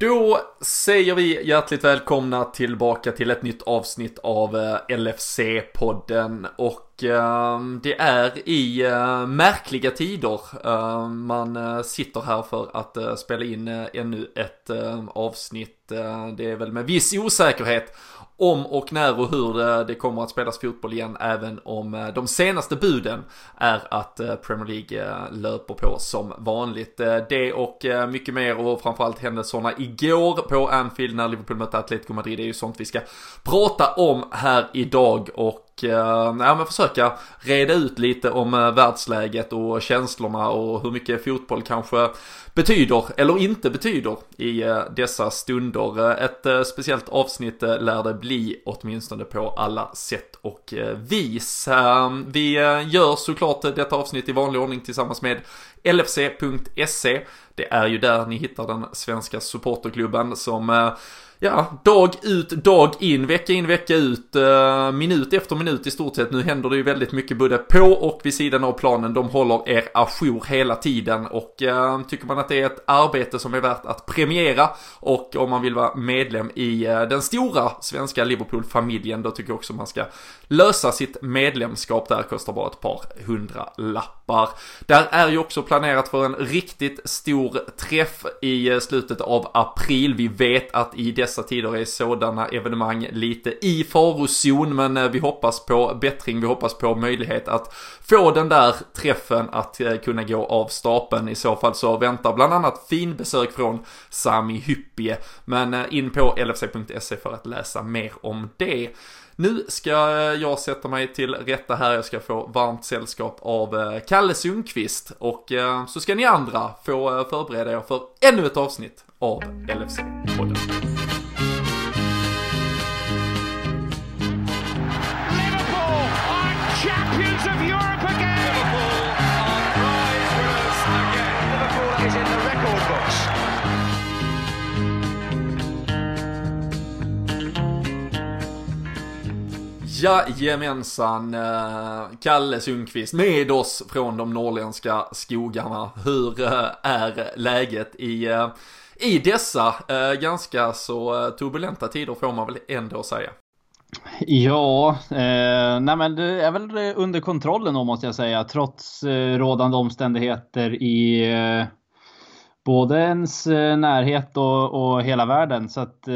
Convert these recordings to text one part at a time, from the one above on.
Då säger vi hjärtligt välkomna tillbaka till ett nytt avsnitt av eh, LFC-podden och Ehm, det är i eh, märkliga tider ehm, man eh, sitter här för att eh, spela in ännu ett ehm, avsnitt. det är väl med viss osäkerhet om och när och hur det kommer att spelas fotboll igen även om de senaste buden är att Premier League löper på som vanligt. Det och mycket mer och framförallt händelserna igår på Anfield när Liverpool mötte Atletico Madrid det är ju sånt vi ska prata om här idag och Eh, ja, men försöka reda ut lite om eh, världsläget och känslorna och hur mycket fotboll kanske betyder eller inte betyder i eh, dessa stunder. Eh, ett eh, speciellt avsnitt eh, lär det bli åtminstone på alla sätt och vis. Vi gör såklart detta avsnitt i vanlig ordning tillsammans med LFC.se. Det är ju där ni hittar den svenska supporterklubben som eh, ja, dag ut, dag in, vecka in, vecka ut, eh, minut efter minut i stort sett. Nu händer det ju väldigt mycket både på och vid sidan av planen. De håller er ajour hela tiden och eh, tycker man att det är ett arbete som är värt att premiera och om man vill vara medlem i eh, den stora svenska Liverpool-familjen då tycker jag också man ska lösa sitt medlemskap där, kostar bara ett par hundra lappar. Där är ju också planerat för en riktigt stor träff i eh, slutet av april. Vi vet att i dessa tider är sådana evenemang lite i farozon, men eh, vi hoppas på bättring, vi hoppas på möjlighet att få den där träffen att eh, kunna gå av stapeln. I så fall så väntar bland annat fin besök från Sami Hyppie, men in på lfc.se för att läsa mer om det. Nu ska jag sätta mig till rätta här, jag ska få varmt sällskap av eh, Kalle Sundqvist och eh, så ska ni andra få eh, förbereda er för ännu ett avsnitt av LFC-podden. Jajamensan, eh, Kalle Sundqvist med oss från de norrländska skogarna. Hur eh, är läget i, eh, i dessa ganska så turbulenta tider får man väl ändå säga? Ja, eh, nej men det är väl under kontrollen då måste jag säga, trots eh, rådande omständigheter i eh, både ens närhet och, och hela världen. Så att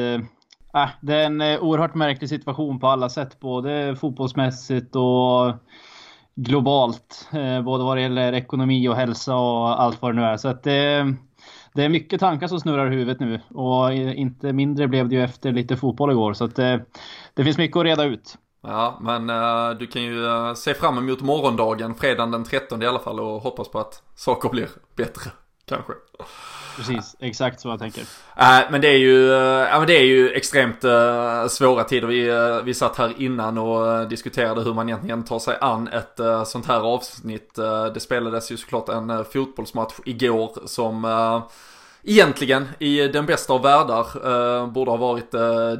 Äh, det är en eh, oerhört märklig situation på alla sätt, både fotbollsmässigt och globalt. Eh, både vad det gäller ekonomi och hälsa och allt vad det nu är. Så att det, det är mycket tankar som snurrar i huvudet nu och eh, inte mindre blev det ju efter lite fotboll igår. Så att det, det finns mycket att reda ut. Ja, men uh, du kan ju uh, se fram emot morgondagen, fredagen den 13 i alla fall och hoppas på att saker blir bättre, kanske. Precis, exakt så jag tänker. Äh, men det är ju, eh, ja, men det är ju extremt äh, svåra tider. Vi, äh, vi satt här innan och diskuterade hur man egentligen tar sig an ett äh, sånt här avsnitt. Det spelades ju såklart en fotbollsmatch igår som egentligen i den bästa av världar borde ha varit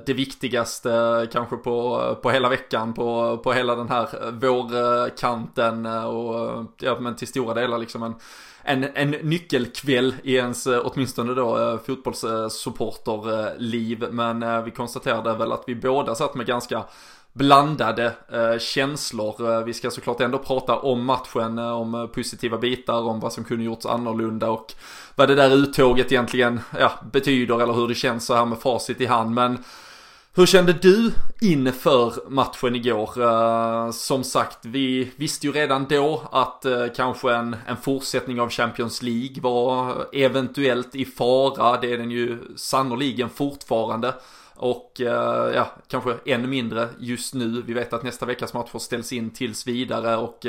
det viktigaste kanske på, på hela veckan, på, på hela den här vårkanten och ja, men till stora delar liksom en en, en nyckelkväll i ens eh, åtminstone då eh, fotbollssupporterliv. Men eh, vi konstaterade väl att vi båda satt med ganska blandade eh, känslor. Vi ska såklart ändå prata om matchen, om positiva bitar, om vad som kunde gjorts annorlunda och vad det där uttåget egentligen ja, betyder eller hur det känns så här med facit i hand. Men hur kände du inför matchen igår? Uh, som sagt, vi visste ju redan då att uh, kanske en, en fortsättning av Champions League var eventuellt i fara. Det är den ju sannoliken fortfarande. Och uh, ja, kanske ännu mindre just nu. Vi vet att nästa veckas matcher ställs in tills vidare och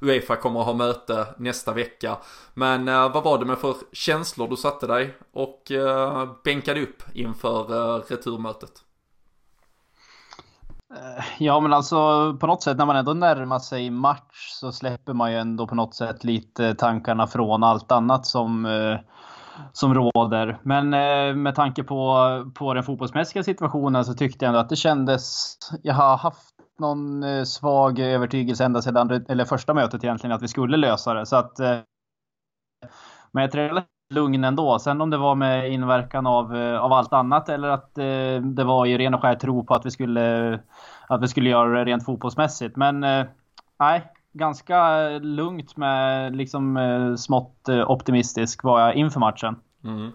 Uefa kommer att ha möte nästa vecka. Men vad var det med för känslor du satte dig och bänkade upp inför returmötet? Eh, ja, men alltså på något sätt när man ändå närmar sig match så släpper man ju ändå på något sätt lite tankarna från allt annat som, eh, som råder. Men eh, med tanke på, på den fotbollsmässiga situationen så tyckte jag ändå att det kändes... Jag har haft någon eh, svag övertygelse ända sedan eller första mötet egentligen att vi skulle lösa det. Så att med ett lugn ändå. Sen om det var med inverkan av, eh, av allt annat eller att eh, det var i ren och skär tro på att vi skulle, att vi skulle göra det rent fotbollsmässigt. Men eh, nej, ganska lugnt med liksom smått optimistisk var jag inför matchen. Mm.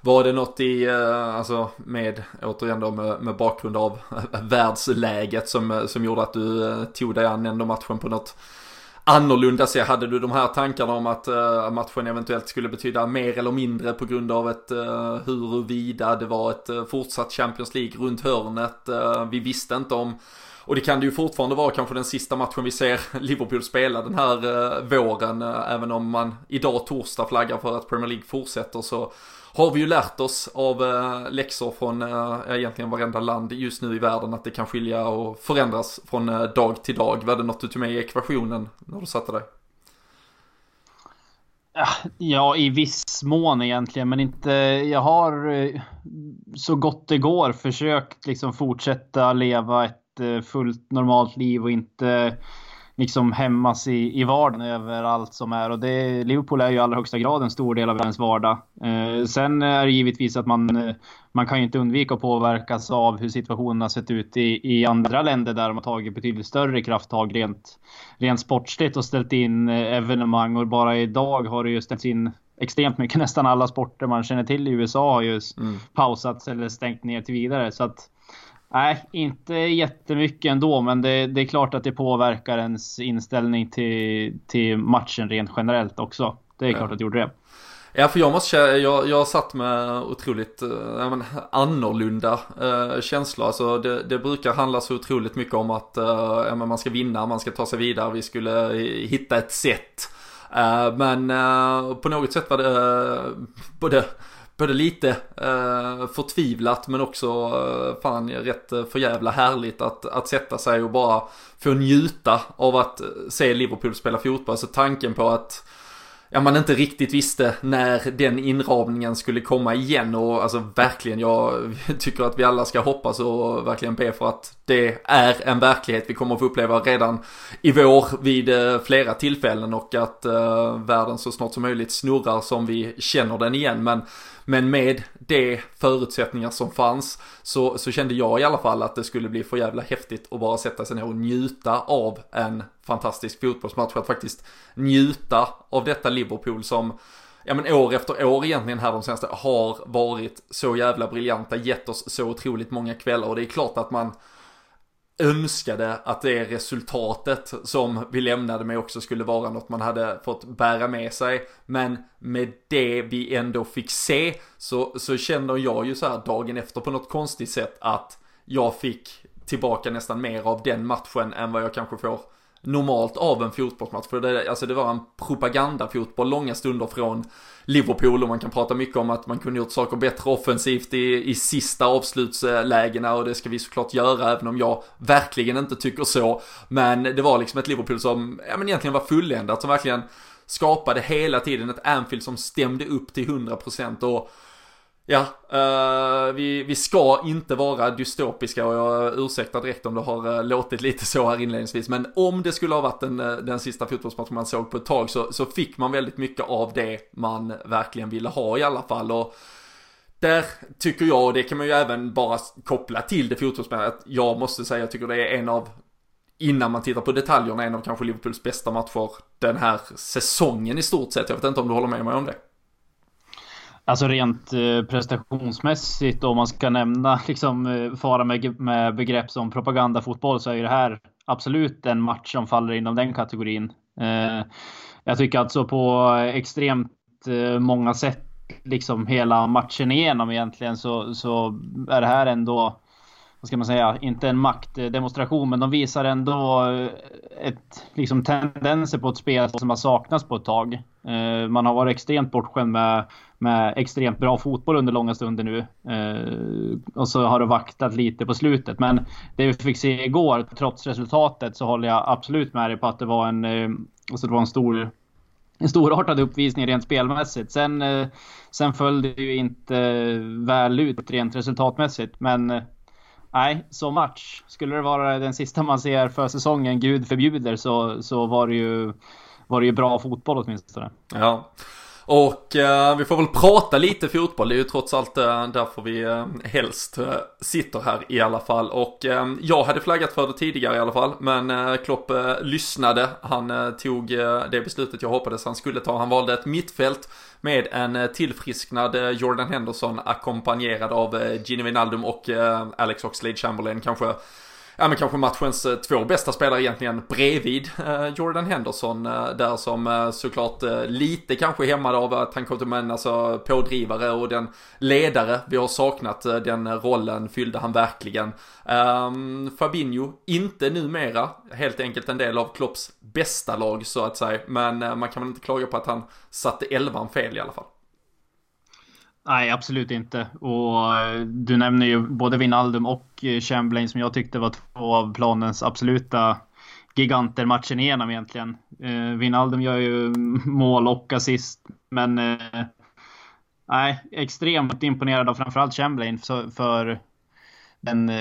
Var det något i, alltså med, återigen då med, med bakgrund av världsläget som, som gjorde att du tog dig an ändå matchen på något annorlunda sätt? Hade du de här tankarna om att uh, matchen eventuellt skulle betyda mer eller mindre på grund av ett uh, huruvida det var ett uh, fortsatt Champions League runt hörnet? Uh, vi visste inte om och det kan det ju fortfarande vara kanske den sista matchen vi ser Liverpool spela den här uh, våren. Uh, även om man idag torsdag flaggar för att Premier League fortsätter så har vi ju lärt oss av eh, läxor från eh, egentligen varenda land just nu i världen att det kan skilja och förändras från eh, dag till dag. Var det något du tog med i ekvationen när du satte dig? Ja, i viss mån egentligen, men inte. Jag har eh, så gott det går försökt liksom fortsätta leva ett eh, fullt normalt liv och inte liksom hämmas i, i vardagen över allt som är. Och det, Liverpool är ju i allra högsta grad en stor del av ens vardag. Eh, sen är det givetvis att man, eh, man kan ju inte undvika att påverkas av hur situationen har sett ut i, i andra länder där de har tagit betydligt större krafttag rent, rent sportsligt och ställt in eh, evenemang. Och bara idag har det ju ställts in extremt mycket. Nästan alla sporter man känner till i USA har ju mm. pausats eller stängt ner till vidare. Så att Nej, inte jättemycket ändå, men det, det, är klart att det påverkar ens inställning till, till matchen rent generellt också. Det är klart ja. att det gjorde det. Ja, för jag måste jag, jag satt med otroligt äh, men, annorlunda äh, känslor. Alltså det, det, brukar handla så otroligt mycket om att äh, man ska vinna, man ska ta sig vidare, vi skulle hitta ett sätt. Äh, men äh, på något sätt var det äh, både både lite eh, förtvivlat men också eh, fan rätt eh, för jävla härligt att, att sätta sig och bara få njuta av att eh, se Liverpool spela fotboll. Så tanken på att ja, man inte riktigt visste när den inramningen skulle komma igen och alltså verkligen jag tycker att vi alla ska hoppas och verkligen be för att det är en verklighet vi kommer att få uppleva redan i vår vid eh, flera tillfällen och att eh, världen så snart som möjligt snurrar som vi känner den igen men men med de förutsättningar som fanns så, så kände jag i alla fall att det skulle bli för jävla häftigt att bara sätta sig ner och njuta av en fantastisk fotbollsmatch. Att faktiskt njuta av detta Liverpool som ja men år efter år egentligen här de senaste har varit så jävla briljanta, gett oss så otroligt många kvällar och det är klart att man önskade att det resultatet som vi lämnade med också skulle vara något man hade fått bära med sig. Men med det vi ändå fick se så, så känner jag ju så här dagen efter på något konstigt sätt att jag fick tillbaka nästan mer av den matchen än vad jag kanske får normalt av en fotbollsmatch. För det, alltså det var en propagandafotboll långa stunder från Liverpool och man kan prata mycket om att man kunde gjort saker bättre offensivt i, i sista avslutslägena och det ska vi såklart göra även om jag verkligen inte tycker så. Men det var liksom ett Liverpool som, ja men egentligen var fulländat, som verkligen skapade hela tiden ett Anfield som stämde upp till 100% och Ja, uh, vi, vi ska inte vara dystopiska och jag ursäktar direkt om det har uh, låtit lite så här inledningsvis. Men om det skulle ha varit den, uh, eh, den sista fotbollsmatchen man såg på ett tag så, så fick man väldigt mycket av det man verkligen ville ha i alla fall. Och där tycker jag, och det kan man ju även bara koppla till det fotbollsmässiga, att jag måste säga jag tycker det är en av innan man tittar på detaljerna, en av kanske Liverpools bästa matcher den här säsongen i stort sett. Jag vet inte om du håller med mig om det? Alltså rent eh, prestationsmässigt om man ska nämna liksom eh, fara med, med begrepp som propagandafotboll så är ju det här absolut en match som faller inom den kategorin. Eh, jag tycker alltså på extremt många sätt liksom hela matchen igenom egentligen så, så är det här ändå vad ska man säga, inte en maktdemonstration, men de visar ändå ett, liksom tendenser på ett spel som har saknats på ett tag. Man har varit extremt bortskämd med med extremt bra fotboll under långa stunder nu. Eh, och så har det vaktat lite på slutet. Men det vi fick se igår, trots resultatet, så håller jag absolut med dig på att det var en, eh, alltså det var en stor en storartad uppvisning rent spelmässigt. Sen, eh, sen föll det ju inte väl ut rent resultatmässigt. Men eh, nej, så match. Skulle det vara den sista man ser för säsongen, gud förbjuder, så, så var, det ju, var det ju bra fotboll åtminstone. Ja. Och eh, vi får väl prata lite fotboll, det är ju trots allt eh, därför vi eh, helst eh, sitter här i alla fall. Och eh, jag hade flaggat för det tidigare i alla fall, men eh, Klopp eh, lyssnade. Han eh, tog eh, det beslutet jag hoppades han skulle ta. Han valde ett mittfält med en tillfrisknad Jordan Henderson ackompanjerad av Gini Wijnaldum och Alex Oxlade Chamberlain kanske ja men kanske matchens eh, två bästa spelare egentligen bredvid eh, Jordan Henderson eh, där som såklart lite kanske hämmad av att han kom till en alltså pådrivare och den ledare vi har saknat. Den rollen fyllde han verkligen. Um, Fabinho, inte numera helt enkelt en del av Klopps bästa lag så att säga. Men man kan väl inte klaga på att han satte elvan fel i alla fall. Nej, absolut inte. Och eh, du nämner ju både Wijnaldum och eh, Chamberlain som jag tyckte var två av planens absoluta giganter matchen igenom egentligen. Eh, Wijnaldum gör ju mål och assist, men eh, nej, extremt imponerad av framförallt Chamberlain för, för den,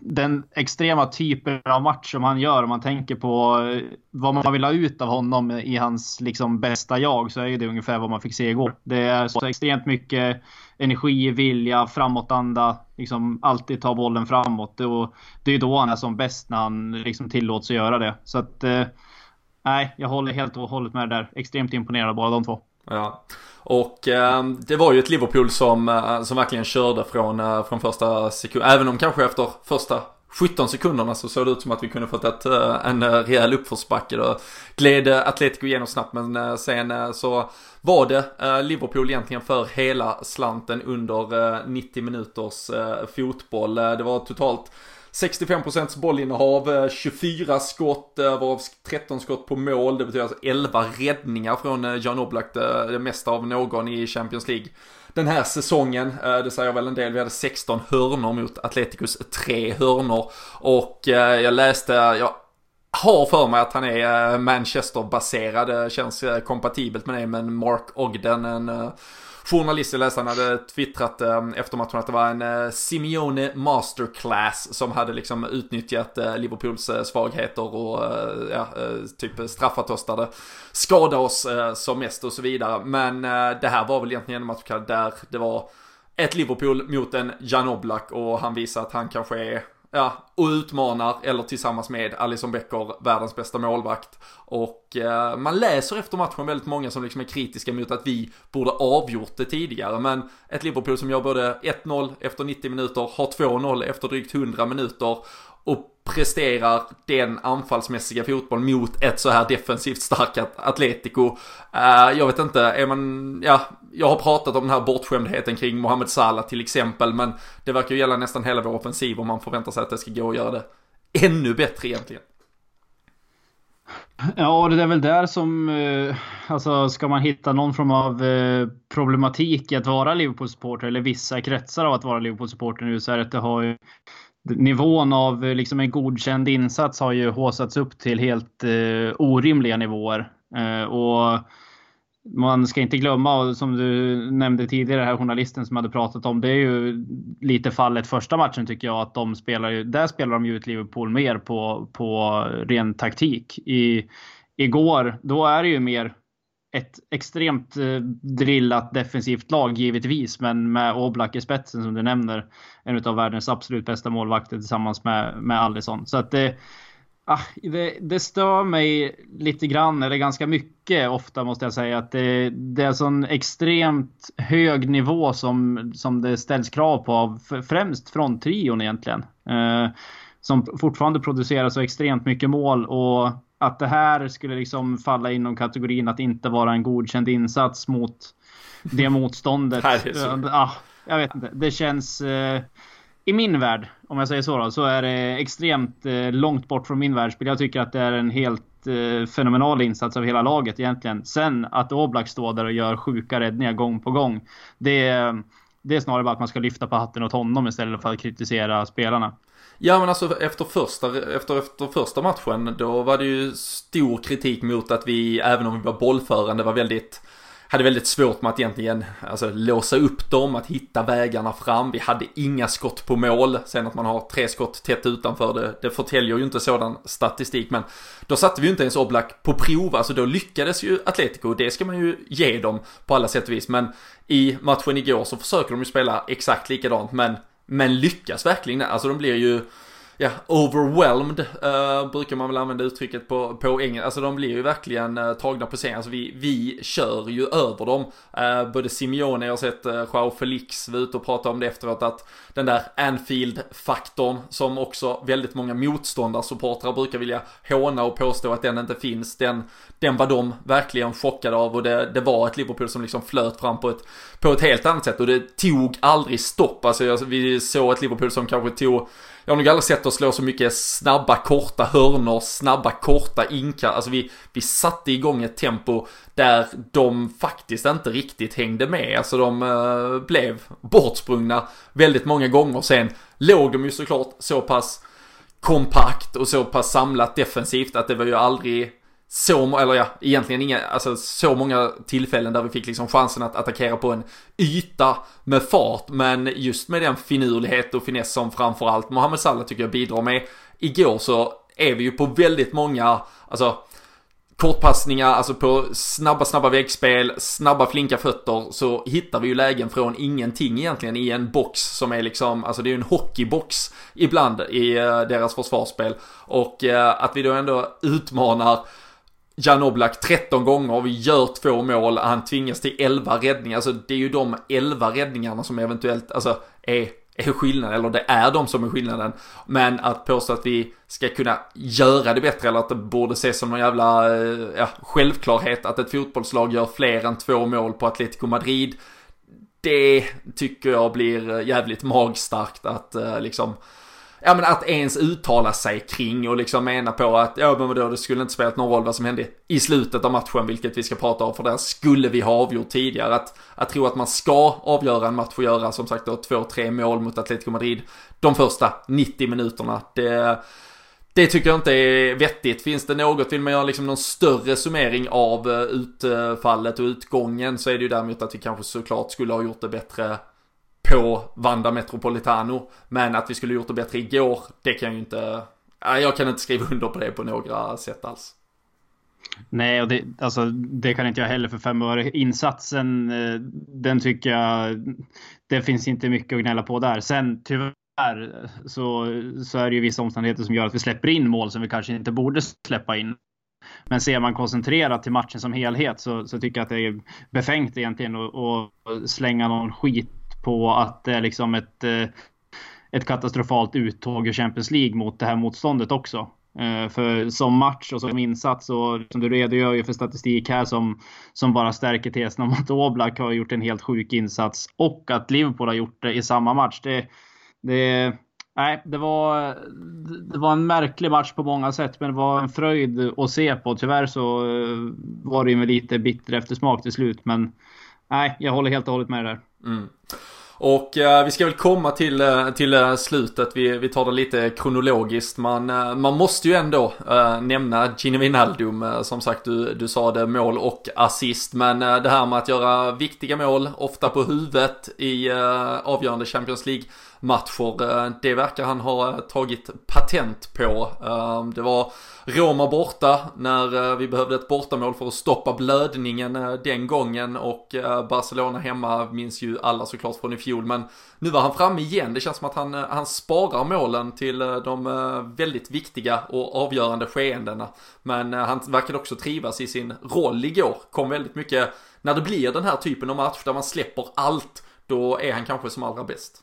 den extrema typen av match som han gör. Om man tänker på eh, vad man vill ha ut av honom i hans liksom bästa jag så är det ungefär vad man fick se igår. Det är så extremt mycket energi, vilja, framåtanda, liksom alltid ta bollen framåt. Och det är då han är som bäst när han liksom tillåts att göra det. Så att eh, nej, jag håller helt och hållet med där. Extremt imponerad av båda de två. Ja. Och eh, det var ju ett Liverpool som, eh, som verkligen körde från, eh, från första sekund. Även om kanske efter första 17 sekunderna så såg det ut som att vi kunde fått ett, eh, en rejäl uppförsbacke. Då gled Atletico igenom snabbt men sen så var det Liverpool egentligen för hela slanten under 90 minuters fotboll. Det var totalt 65% bollinnehav, eh, 24 skott, eh, varav 13 skott på mål. Det betyder alltså 11 räddningar från eh, Jan Oblak, det mesta av någon i Champions League. Den här säsongen, det säger väl en del, vi hade 16 hörnor mot Atleticos 3 hörnor. Och jag läste, jag har för mig att han är Manchester-baserad, känns kompatibelt med det, men Mark Ogden, en journalist jag läste, han hade twittrat ehm, efter matchen att det var en eh, Simeone masterclass som hade liksom utnyttjat eh, Liverpools eh, svagheter och ja, typ straffat oss där det skadade oss som mest och så vidare. Men det här var väl egentligen en match där det var ett Liverpool mot en Jan Oblak och han visar att han kanske är ja, och utmanar, eller tillsammans med Alison Becker, världens bästa målvakt. Och eh, man läser efter matchen väldigt många som liksom är kritiska mot att vi borde avgjort det tidigare. Men ett Liverpool som gör både 1-0 efter 90 minuter, har 2-0 efter drygt 100 minuter och presterar den anfallsmässiga fotboll mot ett så här defensivt starkt Atletico. Uh, jag vet inte, är man, ja, jag har pratat om den här bortskämdheten kring Mohamed Salah till exempel, men det verkar ju gälla nästan hela vår offensiv och man förväntar sig att det ska gå att göra det ännu bättre egentligen. Ja, det är väl där som, eh, alltså ska man hitta någon form av eh, problematik i att vara Liverpool-supporter eller vissa kretsar av att vara Liverpool-supporter nu så är det att det har ju nivån av eh, liksom en godkänd insats har ju håsats upp till helt eh, orimliga nivåer. Eh, och man ska inte glömma, som du nämnde tidigare, här journalisten som hade pratat om, det är ju lite fallet första matchen tycker jag. att de spelar ju, Där spelar de ju ut Liverpool mer på, på ren taktik. I, igår, då är det ju mer ett extremt eh, drillat defensivt lag givetvis, men med Oblak i spetsen som du nämner. En av världens absolut bästa målvakter tillsammans med, med Allison. Så att det, ah, det, det, stör mig lite grann, eller ganska mycket ofta måste jag säga, att det, det är sån extremt hög nivå som, som det ställs krav på av främst från trion egentligen. Eh, som fortfarande producerar så extremt mycket mål och att det här skulle liksom falla inom kategorin att inte vara en godkänd insats mot det motståndet. ah, jag vet inte. Det känns... Eh, I min värld, om jag säger så då, så är det extremt eh, långt bort från min världsbild. Jag tycker att det är en helt eh, fenomenal insats av hela laget egentligen. Sen att Oblak står där och gör sjuka räddningar gång på gång. Det, det är snarare bara att man ska lyfta på hatten åt honom istället för att kritisera spelarna. Ja men alltså efter första, efter, efter första matchen då var det ju stor kritik mot att vi, även om vi var bollförande, var väldigt hade väldigt svårt med att egentligen alltså, låsa upp dem, att hitta vägarna fram. Vi hade inga skott på mål. Sen att man har tre skott tätt utanför, det, det förtäljer ju inte sådan statistik. Men då satte vi ju inte ens Oblak på prov, alltså då lyckades ju Atletico. Det ska man ju ge dem på alla sätt och vis. Men i matchen igår så försöker de ju spela exakt likadant, men, men lyckas verkligen. Alltså de blir ju ja, overwhelmed uh, brukar man väl använda uttrycket på, på engelska. Alltså de blir ju verkligen uh, tagna på scen. Alltså vi, vi kör ju över dem. Uh, både Simeone, jag har sett uh, Joao Felix var ute och prata om det efteråt att den där Anfield-faktorn som också väldigt många motståndarsupportrar brukar vilja håna och påstå att den inte finns. Den, den var de verkligen chockade av och det, det var ett Liverpool som liksom flöt fram på ett, på ett helt annat sätt och det tog aldrig stopp. Alltså vi såg ett Liverpool som kanske tog jag har nog aldrig sett oss slå så mycket snabba korta hörnor, snabba korta inkast, Alltså vi, vi satte igång ett tempo där de faktiskt inte riktigt hängde med. Alltså de eh, blev bortsprungna väldigt många gånger. Sen låg de ju såklart så pass kompakt och så pass samlat defensivt att det var ju aldrig så, eller ja, egentligen inga, alltså så många tillfällen där vi fick liksom chansen att attackera på en yta med fart, men just med den finurlighet och finess som framförallt Mohamed Salah tycker jag bidrar med. Igår så är vi ju på väldigt många, alltså kortpassningar, alltså på snabba, snabba väggspel, snabba, flinka fötter så hittar vi ju lägen från ingenting egentligen i en box som är liksom, alltså det är ju en hockeybox ibland i eh, deras försvarsspel. Och eh, att vi då ändå utmanar Jan Oblak 13 gånger och vi gör två mål, han tvingas till 11 räddningar. Alltså det är ju de 11 räddningarna som eventuellt, alltså är, är skillnaden, eller det är de som är skillnaden. Men att påstå att vi ska kunna göra det bättre eller att det borde ses som någon jävla eh, ja, självklarhet att ett fotbollslag gör fler än två mål på Atletico Madrid. Det tycker jag blir jävligt magstarkt att eh, liksom ja men att ens uttala sig kring och liksom mena på att, ja men vadå, det skulle inte spelat någon roll vad som hände i slutet av matchen, vilket vi ska prata om, för där skulle vi ha avgjort tidigare. Att, att tro att man ska avgöra en match och göra som sagt då två, tre mål mot Atletico Madrid de första 90 minuterna, det, det tycker jag inte är vettigt. Finns det något, vill man göra liksom någon större summering av eh, utfallet och utgången så är det ju däremot att vi kanske såklart skulle ha gjort det bättre på Vanda Metropolitano. Men att vi skulle gjort det bättre igår, det kan jag ju inte, jag kan inte skriva under på det på några sätt alls. Nej, och det, alltså, det kan inte jag heller för fem år. Insatsen, eh, den tycker jag, det finns inte mycket att gnälla på där. Sen tyvärr så, så är det ju vissa omständigheter som gör att vi släpper in mål som vi kanske inte borde släppa in. Men ser man koncentrerat till matchen som helhet så, så tycker jag att det är befängt egentligen att slänga någon skit på att det är liksom ett, eh, ett katastrofalt uttåg ur Champions League mot det här motståndet också. Eh, för som match och som insats och som du redogör ju för statistik här som, som bara stärker tesen om att Oblak har gjort en helt sjuk insats och att Liverpool har gjort det i samma match. Det, det, nej, det, var, det var en märklig match på många sätt, men det var en fröjd att se på. Tyvärr så eh, var det ju med lite bitter eftersmak till slut, men nej, jag håller helt och hållet med där. Mm. Och eh, vi ska väl komma till, eh, till eh, slutet, vi, vi tar det lite kronologiskt. Man, eh, man måste ju ändå nämna Gino Wijnaldum, som sagt du, du sa det, mål och assist. Men det här med att göra viktiga mål, ofta på huvudet i avgörande Champions League matcher. Eh, det verkar han ha eh, tagit patent på. Eh, det var Roma borta när vi behövde ett bortamål för att stoppa blödningen den gången och Barcelona hemma minns ju alla såklart från i fjol. Men nu var han framme igen. Det känns som att han, han sparar målen till de väldigt viktiga och avgörande skeendena. Men han verkade också trivas i sin roll igår. Kom väldigt mycket, när det blir den här typen av match där man släpper allt, då är han kanske som allra bäst.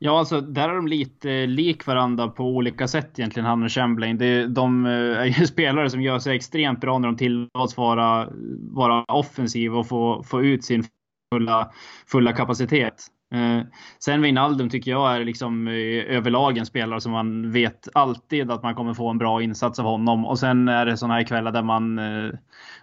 Ja, alltså där är de lite lik varandra på olika sätt egentligen, han och Chamberlain. Det, de eh, är ju spelare som gör sig extremt bra när de tillåts vara, vara offensiva och få, få ut sin fulla, fulla kapacitet. Eh, sen Wijnaldum tycker jag är liksom eh, överlag en spelare som man vet alltid att man kommer få en bra insats av honom. Och sen är det sådana här kvällar där man eh,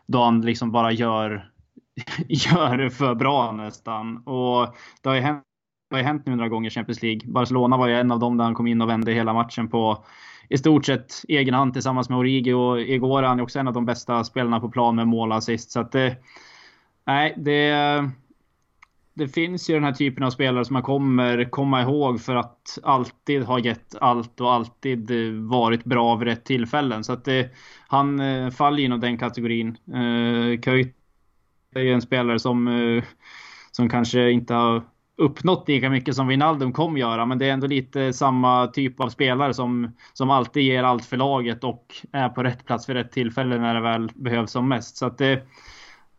då han liksom bara gör gör det för bra nästan. Och det har ju hänt har ju hänt nu några gånger i Champions League. Barcelona var ju en av dem där han kom in och vände hela matchen på i stort sett egen hand tillsammans med Origi och igår är han ju också en av de bästa spelarna på plan med mål assist. Så att det, nej, det, det finns ju den här typen av spelare som man kommer komma ihåg för att alltid ha gett allt och alltid varit bra vid rätt tillfällen. Så att det, han eh, faller inom den kategorin. Eh, Köjt är ju en spelare som, eh, som kanske inte har uppnått lika mycket som Wijnaldum kommer göra. Men det är ändå lite samma typ av spelare som, som alltid ger allt för laget och är på rätt plats vid rätt tillfälle när det väl behövs som mest. Så att det,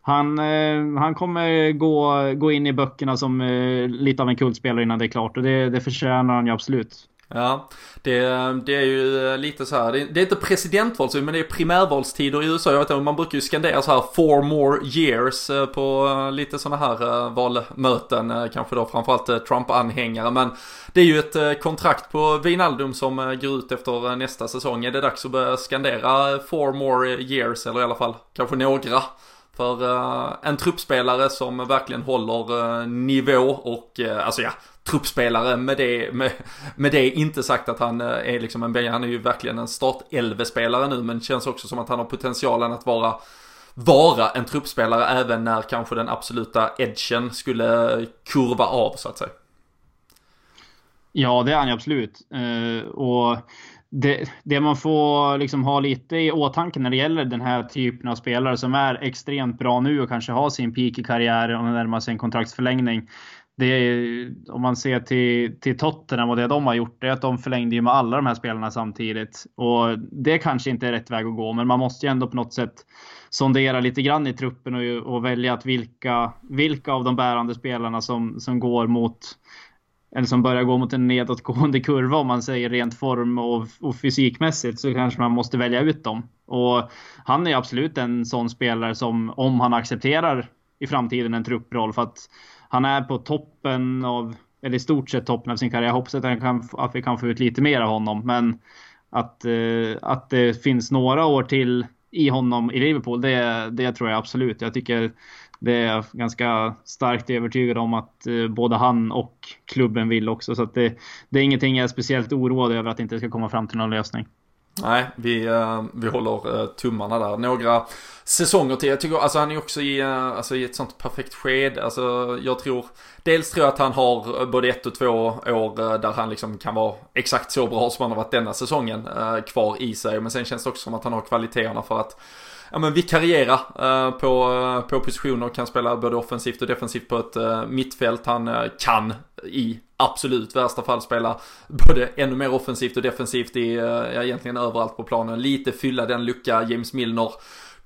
han, eh, han kommer gå, gå in i böckerna som eh, lite av en kultspelare innan det är klart och det, det förtjänar han ju absolut. Ja, det, det är ju eh, lite så här, det, det är inte presidentval men det är primärvalstider i USA. Jag vet inte, man brukar ju skandera så här four more years eh, på eh, lite sådana här valmöten, kanske då framförallt Trump-anhängare. Men det är ju ett kontrakt på Vinaldum som går ut efter nästa säsong. Är det dags att börja skandera four more years, eller i alla fall kanske några? För uh, en truppspelare som verkligen håller uh, nivå och uh, alltså ja, truppspelare med det, med, med det inte sagt att han eh, är liksom en, han är ju verkligen en start spelare nu men känns också som att han har potentialen att vara vara en truppspelare även när kanske den absoluta edgen skulle kurva av så att säga. Ja, det är han ju absolut. Eh, och det, det, man får liksom ha lite i åtanke när det gäller den här typen av spelare som är extremt bra nu och kanske har sin peak i karriären och närmar sig en kontraktsförlängning. Det är, om man ser till, till Tottenham och det de har gjort, det är att de förlängde ju med alla de här spelarna samtidigt. Och det kanske inte är rätt väg att gå, men man måste ju ändå på något sätt sondera lite grann i truppen och, och välja att vilka, vilka av de bärande spelarna som, som går mot eller som börjar gå mot en nedåtgående kurva om man säger rent form och, och fysikmässigt så kanske man måste välja ut dem. Och han är absolut en sån spelare som om han accepterar i framtiden en trupproll för att han är på toppen av, eller i stort sett toppen av sin karriär. Jag hoppas att, han kan, att vi kan få ut lite mer av honom men att, eh, att det finns några år till i honom i Liverpool, det, det tror jag absolut. Jag tycker det är jag ganska starkt övertygad om att eh, både han och klubben vill också. Så att det, det är ingenting jag är speciellt oroad över att det inte ska komma fram till någon lösning. Nej, vi, eh, vi håller eh, tummarna där. Några säsonger till. Jag tycker, alltså han är också i, eh, alltså, i ett sånt perfekt skede. Alltså jag tror, dels tror jag att han har både ett och två år där han liksom kan vara exakt så bra som han har varit denna säsongen kvar i sig. Men sen känns det också som att han har kvaliteterna för att ja, men vikariera eh, på, på positioner, kan spela både offensivt och defensivt på ett eh, mittfält. Han eh, kan i absolut värsta fall spela både ännu mer offensivt och defensivt i, eh, ja, egentligen överallt på planen. Lite fylla den lucka James Milner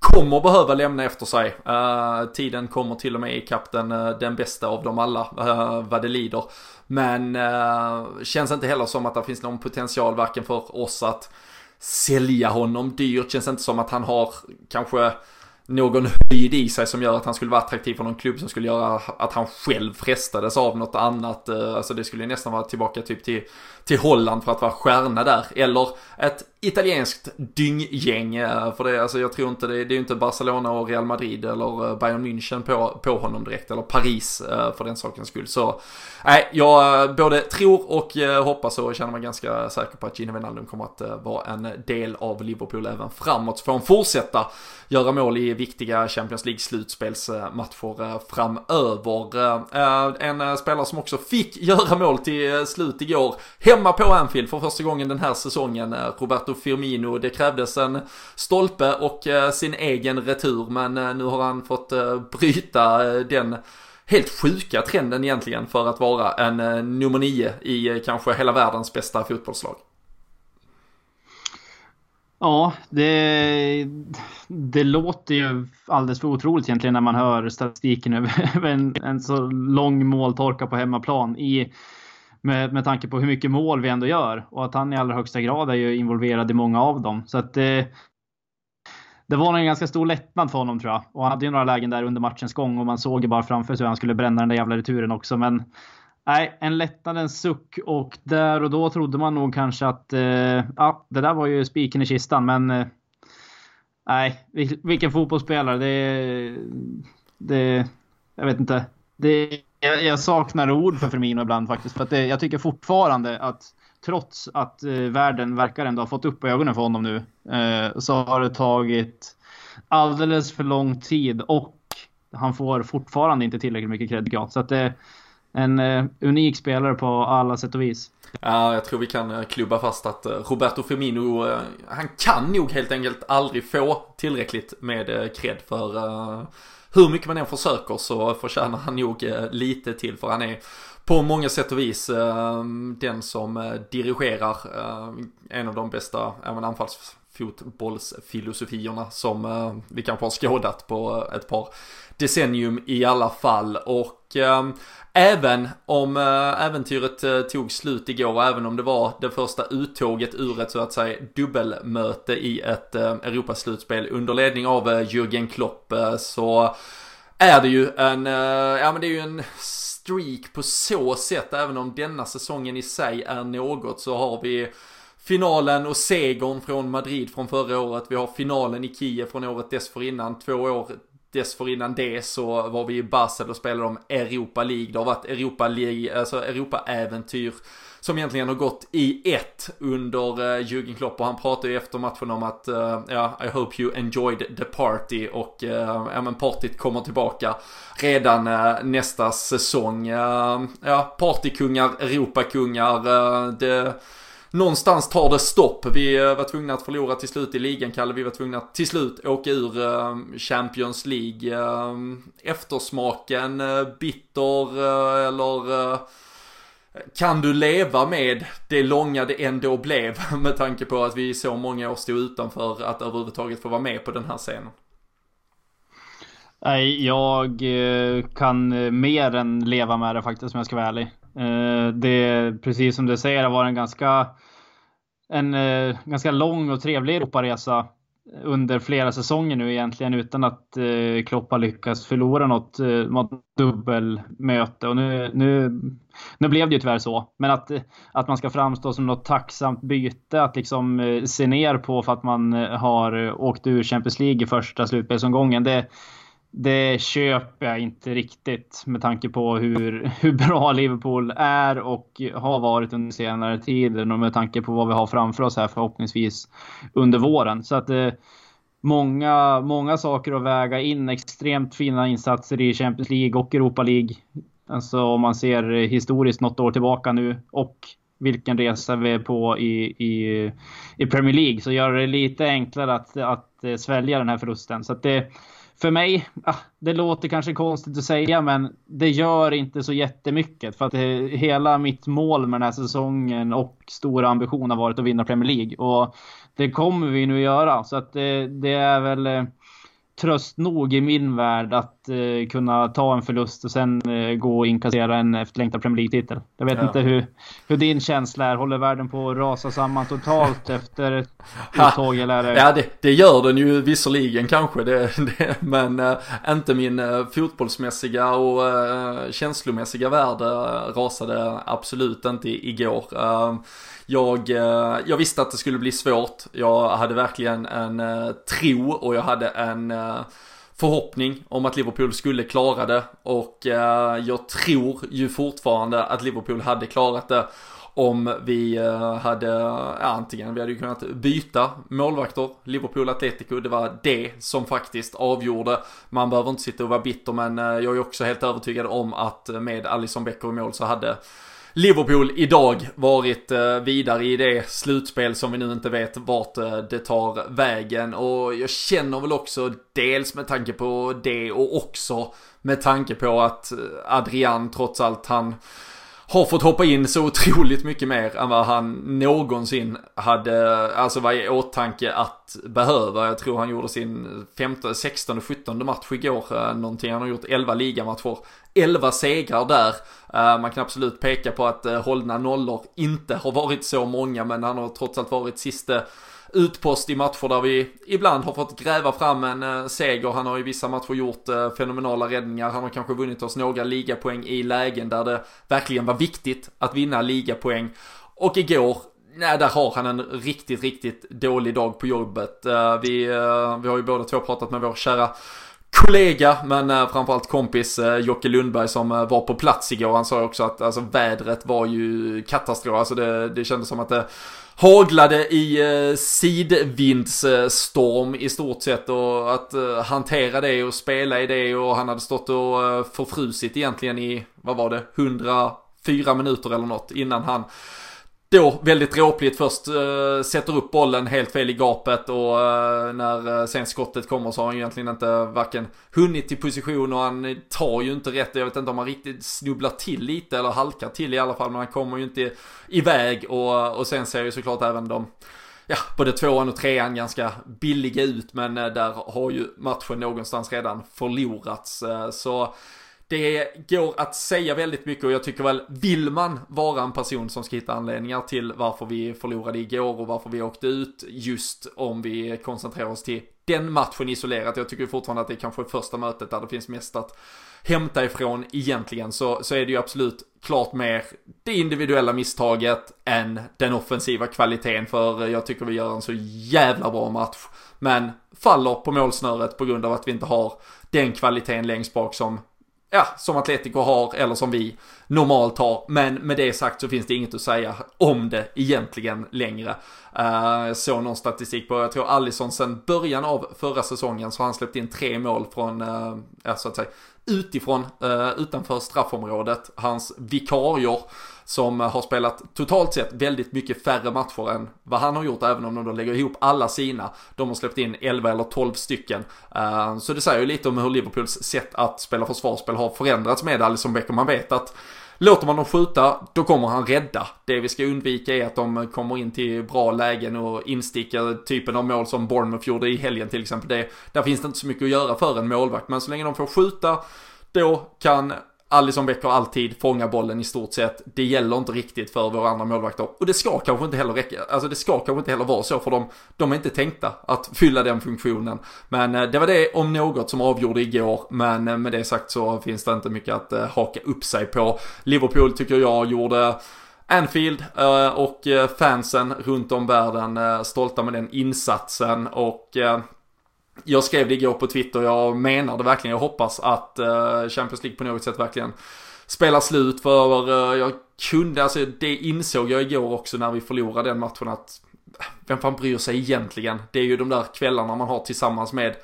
kommer behöva lämna efter sig. Uh, tiden kommer till och med ikapp den, uh, den bästa av dem alla, uh, vad det lider. Men känns inte heller som att det finns någon potential varken för oss att sälja honom dyrt. Känns inte som att han har kanske någon höjd i sig som gör att han skulle vara attraktiv för någon klubb som skulle göra att han själv frestades av något annat. Eh, alltså det skulle nästan vara tillbaka typ till, till Holland för att vara stjärna där. Eller ett italienskt dynggäng. Eh, för det, alltså jag tror inte det, det är ju inte Barcelona och Real Madrid eller eh, Bayern München på, på honom direkt. Eller Paris för den sakens skull. Så nej, jag både tror och hoppas och känner mig ganska säker på att Gino Wijnaldum kommer att vara en del av Liverpool även framåt. Så Får han fortsätta göra mål i viktiga Champions League-slutspelsmatcher eh, framöver. Eh, en eh, spelare som också fick göra mål till slut igår, hemma på Anfield för första gången den här säsongen, Roberto Firmino. Det krävdes en stolpe och sin egen retur, men nu har han fått bryta den helt sjuka trenden egentligen för att vara en nummer nio i kanske hela världens bästa fotbollslag. Ja, det, det låter ju alldeles för otroligt egentligen när man hör statistiken över en, en så lång måltorka på hemmaplan i, med, med tanke på hur mycket mål vi ändå gör och att han i allra högsta grad är ju involverad i många av dem. Så att det, det var en ganska stor lättnad för honom tror jag. Och han hade ju några lägen där under matchens gång och man såg ju bara framför sig hur han skulle bränna den där jävla returen också. Men Nej, en lättnadens suck och där och då trodde man nog kanske att eh, ja, det där var ju spiken i kistan, men eh, nej, vilken fotbollsspelare. Det, det, jag vet inte. Det, jag, jag saknar ord för Firmino ibland faktiskt, för att det, jag tycker fortfarande att trots att eh, världen verkar ändå ha fått upp ögonen för honom nu, eh, så har det tagit alldeles för lång tid och han får fortfarande inte tillräckligt mycket cred Så att det en uh, unik spelare på alla sätt och vis. Ja, jag tror vi kan eh, klubba fast att eh, Roberto Firmino, han kan nog helt enkelt aldrig få tillräckligt med cred för hur mycket man än försöker så förtjänar han nog lite till för han är på många sätt och vis den som dirigerar en av de bästa anfalls fotbollsfilosofierna som vi kanske har skådat på ett par decennium i alla fall. Och Ehm, även om eh, äventyret eh, tog slut igår och även om det var det första uttåget ur ett så att säga dubbelmöte i ett eh, Europaslutspel under ledning av Jürgen Klopp så är det ju en, ja men det är ju en streak på så sätt, även om denna säsongen i sig är något så har vi finalen och segern från Madrid från förra året. Vi har finalen i Kiev från året dessförinnan. Två år dessförinnan det så var vi i Basel och spelade om Europa League. Det har varit Europa League, alltså Europa-äventyr som egentligen har gått i ett under uh, Jürgen Klopp och han pratade ju efter matchen om att uh, ja, I hope you enjoyed the party och uh, ja men partyt kommer tillbaka redan uh, nästa säsong. ja, partykungar, Europakungar, det någonstans tar det stopp. Vi eh, var tvungna att förlora till slut i ligan, Kalle. Vi var tvungna att till slut åka ur eh, Champions League. Eh, eftersmaken, bitter eller kan du leva med det långa det ändå blev med tanke på att vi i så många år stod utanför att överhuvudtaget få vara med på den här scenen? Nej, jag kan mer än leva med det faktiskt om jag ska vara ärlig. Eh, det, precis som du säger, har varit en ganska, en eh, ganska lång och trevlig Europaresa under flera säsonger nu egentligen utan att eh, Klopp har lyckats förlora något, eh, något dubbelmöte. Och nu, nu, nu blev det ju tyvärr så. Men att, att man ska framstå som något tacksamt byte att liksom se ner på för att man har åkt ur Champions League i första slutspelsomgången. Det, det köper jag inte riktigt med tanke på hur, hur bra Liverpool är och har varit under senare tid och med tanke på vad vi har framför oss här förhoppningsvis under våren. Så att eh, många, många saker att väga in. Extremt fina insatser i Champions League och Europa League. Alltså om man ser historiskt något år tillbaka nu och vilken resa vi är på i, i, i Premier League så gör det lite enklare att, att eh, svälja den här förlusten. Så att det för mig, ah, det låter kanske konstigt att säga, men det gör inte så jättemycket. För att hela mitt mål med den här säsongen och stora ambition har varit att vinna Premier League. Och det kommer vi nu göra. Så att det, det är väl eh, tröst nog i min värld att eh, kunna ta en förlust och sen eh, gå och inkassera en efterlängtad Premier League-titel. Jag vet ja. inte hur, hur din känsla är. Håller världen på att rasa samman totalt efter ett uttåg? Eller? Ja, det, det, gör den ju visserligen kanske. Det, det men äh, inte min äh, fotbollsmässiga och äh, känslomässiga värld rasade absolut inte igår. Jag, eh, jag visste att det skulle bli svårt. Jag hade verkligen en eh, tro och jag hade en eh, förhoppning om att Liverpool skulle klara det. Och jag tror ju fortfarande att Liverpool hade klarat det om vi hade, ja, antingen vi hade ju kunnat byta målvakter, Liverpool Atletico, det var det som faktiskt avgjorde. Man behöver inte sitta och vara bitter men jag är också helt övertygad om att med Alisson Becker i mål så hade Liverpool idag varit eh, vidare i det slutspel som vi nu inte vet vart eh, det tar vägen. Och jag känner väl också dels med tanke på det och också med tanke på att eh, Adrian trots allt han har fått hoppa in så otroligt mycket mer än vad han någonsin hade, alltså var i åtanke att behöva. Jag tror han gjorde sin 15, 16 17 match igår eh, någonting. Han har gjort 11 ligamatcher. 11 segrar där. Eh, man kan absolut peka på att eh, hållna nollor inte har varit så många men han har trots allt varit sista utpost i matcher där vi ibland har fått gräva fram en eh, seger. Han har i vissa matcher gjort eh, fenomenala räddningar. Han har kanske vunnit oss några ligapoäng i lägen där det verkligen var viktigt att vinna ligapoäng. Och igår Nej, där har han en riktigt, riktigt dålig dag på jobbet. Eh, vi, vi har ju båda två pratat med vår kära kollega, men framförallt kompis Jocke Lundberg som var på plats igår. Han sa också att alltså, vädret var ju katastrof. Alltså det, det kändes som att det haglade i eh, sidvindsstorm i stort sett och att eh, hantera det och spela i det och han hade stått och eh, förfrusit egentligen i, vad var det, 104 minuter eller något innan han då väldigt dråpligt först äh, sätter upp bollen helt fel i gapet och äh, när äh, sen skottet kommer så har han egentligen inte varken hunnit till position och han tar ju inte rätt. Jag vet inte om han riktigt snubblar till lite eller halkar till i alla fall men han kommer ju inte iväg och, och sen ser ju såklart även de ja, både tvåan och trean ganska billiga ut men där har ju matchen någonstans redan förlorats. Så det går att säga väldigt mycket och jag tycker väl, vill man vara en person som ska hitta anledningar till varför vi förlorade igår och varför vi åkte ut, just om vi koncentrerar oss till den matchen isolerat. Jag tycker fortfarande att det är kanske första mötet där det finns mest att hämta ifrån egentligen så, så är det ju absolut klart mer det individuella misstaget än den offensiva kvaliteten för jag tycker vi gör en så jävla bra match. Men faller på målsnöret på grund av att vi inte har den kvaliteten längst bak som ja, som Atletico har eller som vi normalt har. Men med det sagt så finns det inget att säga om det egentligen längre. Eh, uh, jag såg någon statistik på, jag tror Allison sen början av förra säsongen så har han släppt in tre mål från, uh, ja, så att säga, utifrån, uh, utanför straffområdet. Hans vikarier som eh, har spelat totalt sett väldigt mycket färre matcher än vad han har gjort, även om de då lägger ihop alla sina. De har släppt in 11 eller 12 stycken. Eh, så det säger ju lite om hur Liverpools sätt att spela försvarsspel har förändrats med Alisson Becker. Man vet att Låter man dem skjuta, då kommer han rädda. Det vi ska undvika är att de kommer in till bra lägen och instickar typen av mål som Bournemouth gjorde i helgen till exempel. Det, där finns det inte så mycket att göra för en målvakt, men så länge de får skjuta, då kan Alisson Becker alltid fånga bollen i stort sett. Det gäller inte riktigt för våra andra målvakter. Och det ska kanske inte heller räcka. Alltså det ska kanske inte heller vara så för de, De är inte tänkta att fylla den funktionen. Men eh, det var det om något som avgjorde igår. Men eh, med det sagt så finns det inte mycket att eh, haka upp sig på. Liverpool tycker jag gjorde Anfield och fansen runt om världen stolta med den insatsen och jag skrev det igår på Twitter, jag menar det verkligen. Jag hoppas att eh, Champions League på något sätt verkligen spelar slut för eh, jag kunde, alltså det insåg jag igår också när vi förlorade den matchen att vem fan bryr sig egentligen? Det är ju de där kvällarna man har tillsammans med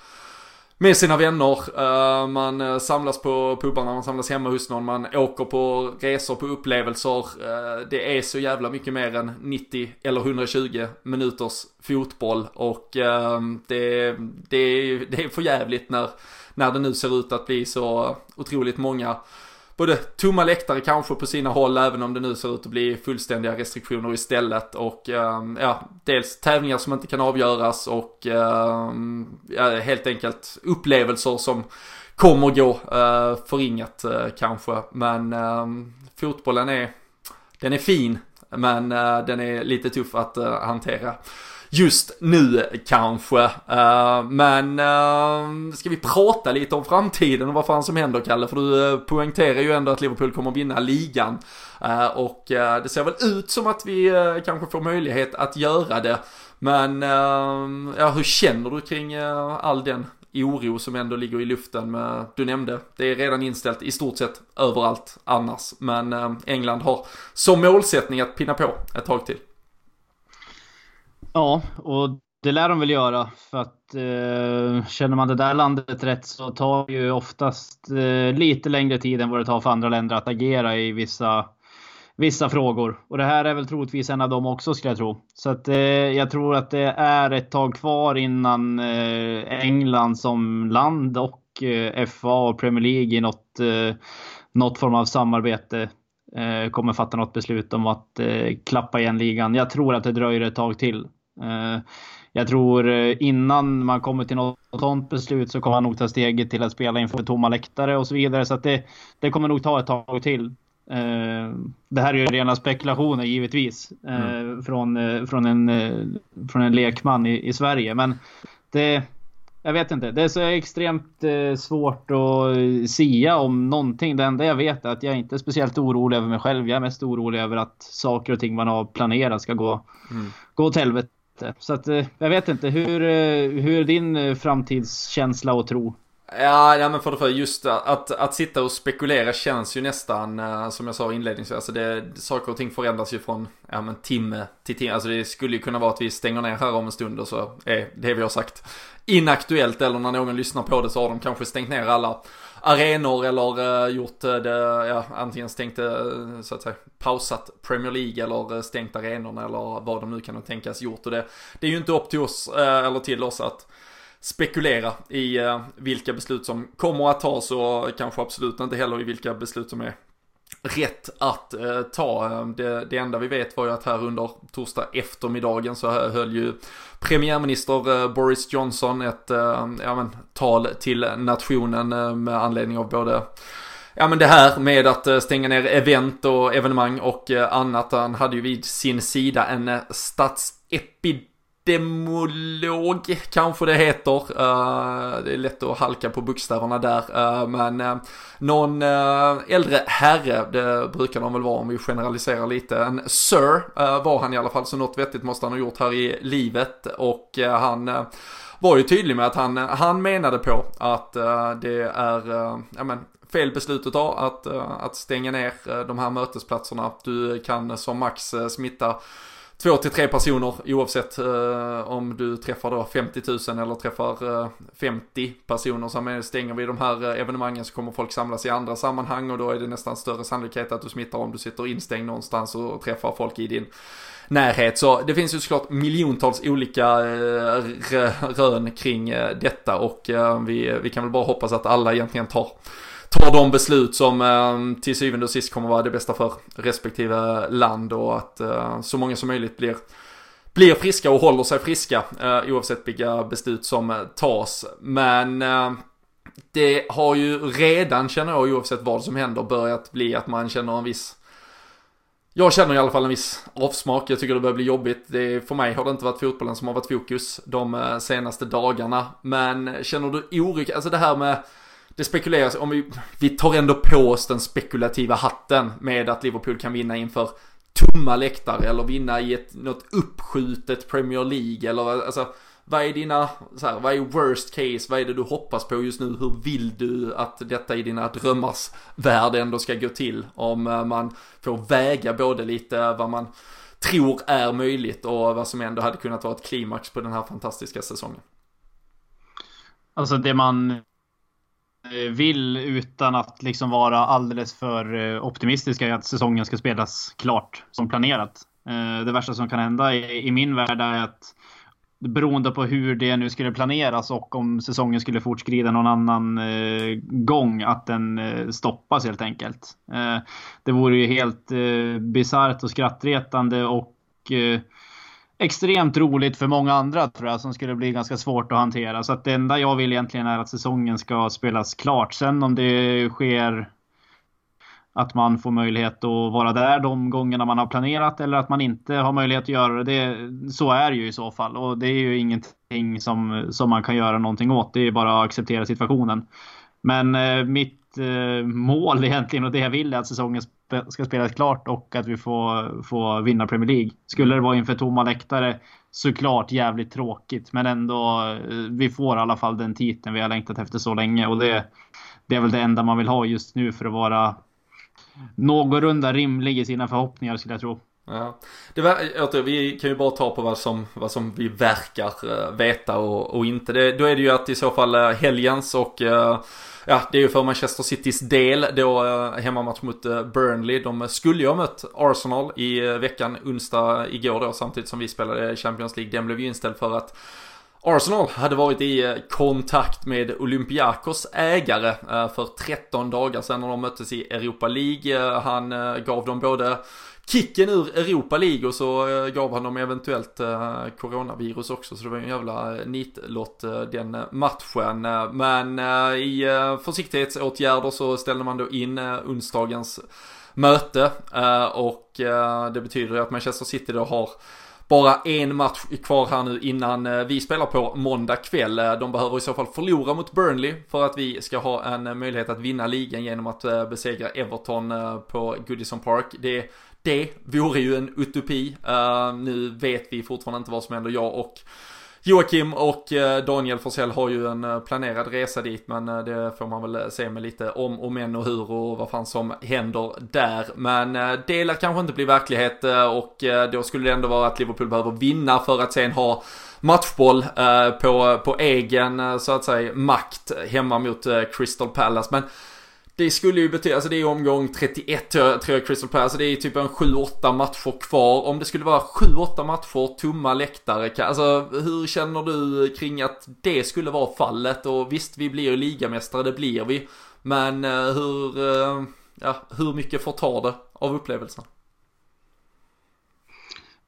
med sina vänner. Eh, man eh, samlas på pubarna, man samlas hemma hos någon, man åker på resor, på upplevelser. Eh, det är så jävla mycket mer än 90 eller 120 minuters fotboll och det, det, det är för jävligt när, när det nu ser ut att bli så otroligt många både tomma läktare kanske på sina håll, även om det nu ser ut att bli fullständiga restriktioner istället. Och eh, ja, dels tävlingar som inte kan avgöras och eh, ja, helt enkelt upplevelser som kommer gå eh, förringat eh, kanske. Men ehm, fotbollen är, den är fin, men eh, den är lite tuff att eh, hantera just nu kanske. Uh, men uh, ska vi prata lite om framtiden och vad fan som händer Kalle? För du uh, poängterar ju ändå att Liverpool kommer vinna ligan. och det ser väl ut som att vi kanske får möjlighet att göra det. Men ja, hur känner du kring all den oro som ändå ligger i luften med, du nämnde, det är redan inställt i stort sett överallt annars. Men England har som målsättning att pinna på ett tag till. Ja, och det lär de väl göra för att eh, känner man det där landet rätt så tar det ju oftast eh, lite längre tid än vad det tar för andra länder att agera i vissa, vissa frågor. Och det här är väl troligtvis en av dem också skulle jag tro. Så att eh, jag tror att det är ett tag kvar innan eh, England som land och eh, FA och Premier League i något, eh, något form av samarbete eh, kommer fatta något beslut om att eh, klappa igen ligan. Jag tror att det dröjer ett tag till. Eh, jag tror eh, innan man kommer till något sådant beslut så kommer han nog ta steget till att spela inför tomma läktare och så vidare. Så det, det kommer nog ta ett tag till. Eh, det här är ju rena spekulationer givetvis mm. från, från, en, från en lekman i, i Sverige. Men det, jag vet inte. Det är så extremt svårt att sia om någonting. Det enda jag vet är att jag inte är speciellt orolig över mig själv. Jag är mest orolig över att saker och ting man har planerat ska gå, mm. gå åt helvete. Så att, eh, jag vet inte, hur, eh, hur är din eh, framtidskänsla och tro? Ja, ja men för det för just att, att sitta och spekulera känns ju nästan, som jag sa inledningsvis, alltså det, saker och ting förändras ju från, ja men timme till timme. Alltså det skulle ju kunna vara att vi stänger ner här om en stund och så är det vi har sagt inaktuellt eller när någon lyssnar på det så har de kanske stängt ner alla arenor eller eh, gjort eh, det, ja antingen stängt eh, så att säga pausat Premier League eller stängt arenorna eller vad de nu kan tänkas gjort. Och det, det är ju inte upp till oss eller till oss att spekulera i vilka beslut som kommer att tas och kanske absolut inte heller i vilka beslut som är rätt att eh, ta. Eh, det, det, enda vi vet var ju att här under torsdag eftermiddagen så höll ju premiärminister eh, Boris Johnson ett eh, ja, men, tal till nationen eh, med anledning av både Ja men det här med att stänga ner event och evenemang och annat. Han hade ju vid sin sida en statsepidemi demolog kanske det heter. Uh, det är lätt att halka på bokstäverna där. Uh, men uh, någon äldre herre, det brukar de väl vara om vi generaliserar lite. En Sir var han i alla fall, så något vettigt måste han ha gjort här i livet. Och han var ju tydlig med att han, han menade på att det är, ja men, fel beslut att ta att, att stänga ner de här mötesplatserna. Du kan som max smitta två till tre personer oavsett eh, om du träffar då 50 000 eller träffar eh, 50 personer. Så stänger vi de här eh, evenemangen så kommer folk samlas i andra sammanhang och då är det nästan större sannolikhet att du smittar om du sitter instängd någonstans och träffar folk i din närhet. Så det finns ju såklart miljontals olika eh, rön kring eh, detta och eh, vi, vi kan väl bara hoppas att alla egentligen tar tar de beslut som ehm, till syvende och sist kommer vara det bästa för respektive land och att eh, så många som möjligt blir blir friska och håller sig friska eh, oavsett vilka beslut som eh, tas. Men eh, det har ju redan, känner jag, oavsett vad som händer, börjat bli att man känner en viss jag känner i alla fall en viss avsmak. Jag tycker det börjar bli jobbigt. Det, för mig har det inte varit fotbollen som har varit fokus de senaste dagarna. Men känner du oro? Alltså det här med det spekuleras, om vi, vi tar ändå på oss den spekulativa hatten med att Liverpool kan vinna inför tomma läktare eller vinna i ett, något uppskjutet Premier League eller alltså vad är dina, så här, vad är worst case, vad är det du hoppas på just nu, hur vill du att detta i dina drömmars värld ändå ska gå till? Om eh, man får väga både lite vad man tror är möjligt och vad som ändå hade kunnat vara ett klimax på den här fantastiska säsongen. Alltså det man Eh, vill utan att liksom vara alldeles för eh, optimistiska i att säsongen ska spelas klart som planerat. Eh, det värsta som kan hända i min värld är att beroende på hur det nu skulle planeras och om säsongen skulle fortskrida någon annan gång, att den stoppas helt enkelt. Det vore ju helt bisarrt och skrattretande och extremt roligt för många andra tror jag som skulle bli ganska svårt att hantera. Så att det enda jag vill egentligen är att säsongen ska spelas klart. Sen om det sker att man får möjlighet att vara där de gångerna man har planerat eller att man inte har möjlighet att göra det. Så är det ju i så fall och det är ju ingenting som, som man kan göra någonting åt. Det är bara att acceptera situationen. Men eh, mitt eh, mål egentligen och det jag vill är att säsongen ska spelas klart och att vi får, får vinna Premier League. Skulle det vara inför tomma läktare såklart jävligt tråkigt men ändå eh, vi får i alla fall den titeln vi har längtat efter så länge och det, det är väl det enda man vill ha just nu för att vara någorlunda rimlig i sina förhoppningar skulle jag tro. Ja. Det var, vi kan ju bara ta på vad som, vad som vi verkar eh, veta och, och inte. Det, då är det ju att i så fall eh, helgens och eh, ja, det är ju för Manchester Citys del då hemmamatch mot Burnley. De skulle ju ha mött Arsenal i veckan, onsdag igår då samtidigt som vi spelade Champions League. Den blev ju inställd för att Arsenal hade varit i kontakt med Olympiakos ägare för 13 dagar sedan när de möttes i Europa League. Han gav dem både kicken ur Europa League och så eh, gav han dem eventuellt eh, coronavirus också så det var en jävla eh, nitlott den matchen. Men i försiktighetsåtgärder så ställde man då in onsdagens möte och det betyder att Manchester City då har bara en match kvar här nu innan vi spelar på måndag kväll. De behöver i så fall förlora mot Burnley för att vi ska ha en möjlighet att vinna ligan genom att besegra Everton på Goodison Park. Det det vore ju en utopi. Uh, nu vet vi fortfarande inte vad som händer. Jag och Joakim och eh, Daniel Forsell har ju en eh, planerad resa dit men det får man väl se med lite om och men och hur och vad fan som händer där. Men det lär kanske inte bli verklighet och då skulle det ändå vara att Liverpool behöver vinna för att sen ha matchboll på, på egen så att säga makt hemma mot Crystal Palace. Men det skulle ju betyda, alltså det är omgång 31 tror jag Crystal Palace, alltså det är typ en 7-8 matcher kvar. Om det skulle vara 7-8 matcher, tomma läktare, alltså hur känner du kring att det skulle vara fallet? Och visst, vi blir ju ligamästare, det blir vi. Men eh, hur, eh, ja, hur mycket får ta det av upplevelsen?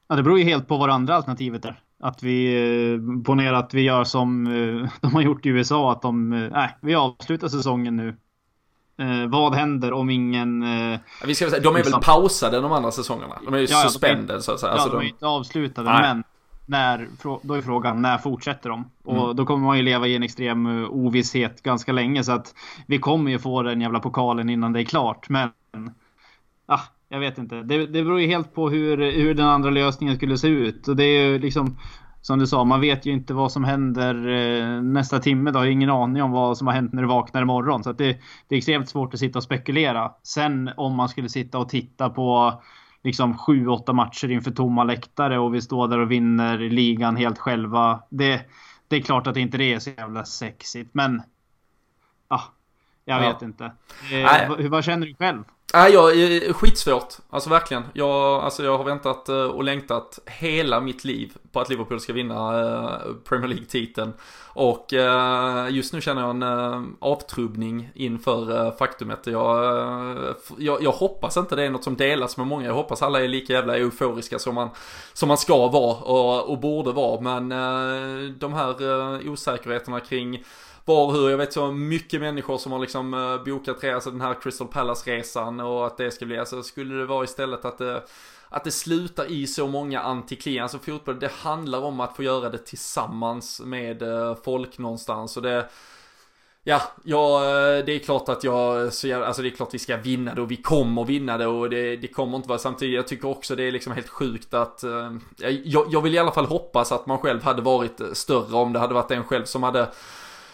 Ja, det beror ju helt på vad andra alternativet är. Att vi, eh, ponerar att vi gör som de har gjort i USA, att de, nej, vi avslutar säsongen nu Eh, vad händer om ingen... Eh, vi ska säga, de är liksom... väl pausade de andra säsongerna? De är ju ja, suspended så att säga. Ja, alltså, de är inte avslutade, nej. men när, då är frågan när fortsätter de? Och mm. då kommer man ju leva i en extrem eh, ovisshet ganska länge så att vi kommer ju få den jävla pokalen innan det är klart. Men ah, jag vet inte. Det, det beror ju helt på hur, hur den andra lösningen skulle se ut. Och det är ju liksom som du sa, man vet ju inte vad som händer eh, nästa timme. Då har ingen aning om vad som har hänt när du vaknar imorgon. Så det, det är extremt svårt att sitta och spekulera. Sen om man skulle sitta och titta på liksom 7-8 matcher inför tomma läktare och vi står där och vinner ligan helt själva. Det, det är klart att inte det är så jävla sexigt, men jag vet inte. Eh, vad, vad känner du själv? Nej, jag är skitsvårt. Alltså verkligen. Jag, alltså jag har väntat eh, och längtat hela mitt liv på att Liverpool ska vinna eh, Premier League-titeln. Och eh, just nu känner jag en avtrubbning inför faktumet. Jag, jag, jag, hoppas inte det är något som delas med många. Jag hoppas alla är lika jävla euforiska som man, som man ska vara och, och borde vara. Men de här osäkerheterna kring var hur. Jag vet så mycket människor som har liksom eh, bokat alltså den här Crystal Palace-resan och att det ska bli, alltså skulle det vara istället att det att det slutar i så många antiklimax. Alltså fotboll, det handlar om att få göra det tillsammans med eh, folk någonstans. Och det, ja, ja, det är klart att jag, så jag, alltså det är klart vi ska vinna det och vi kommer vinna det och det, det kommer inte vara samtidigt. Jag tycker också det är liksom helt sjukt att, jag, jag vill i alla fall hoppas att man själv hade varit större om det hade varit en själv som hade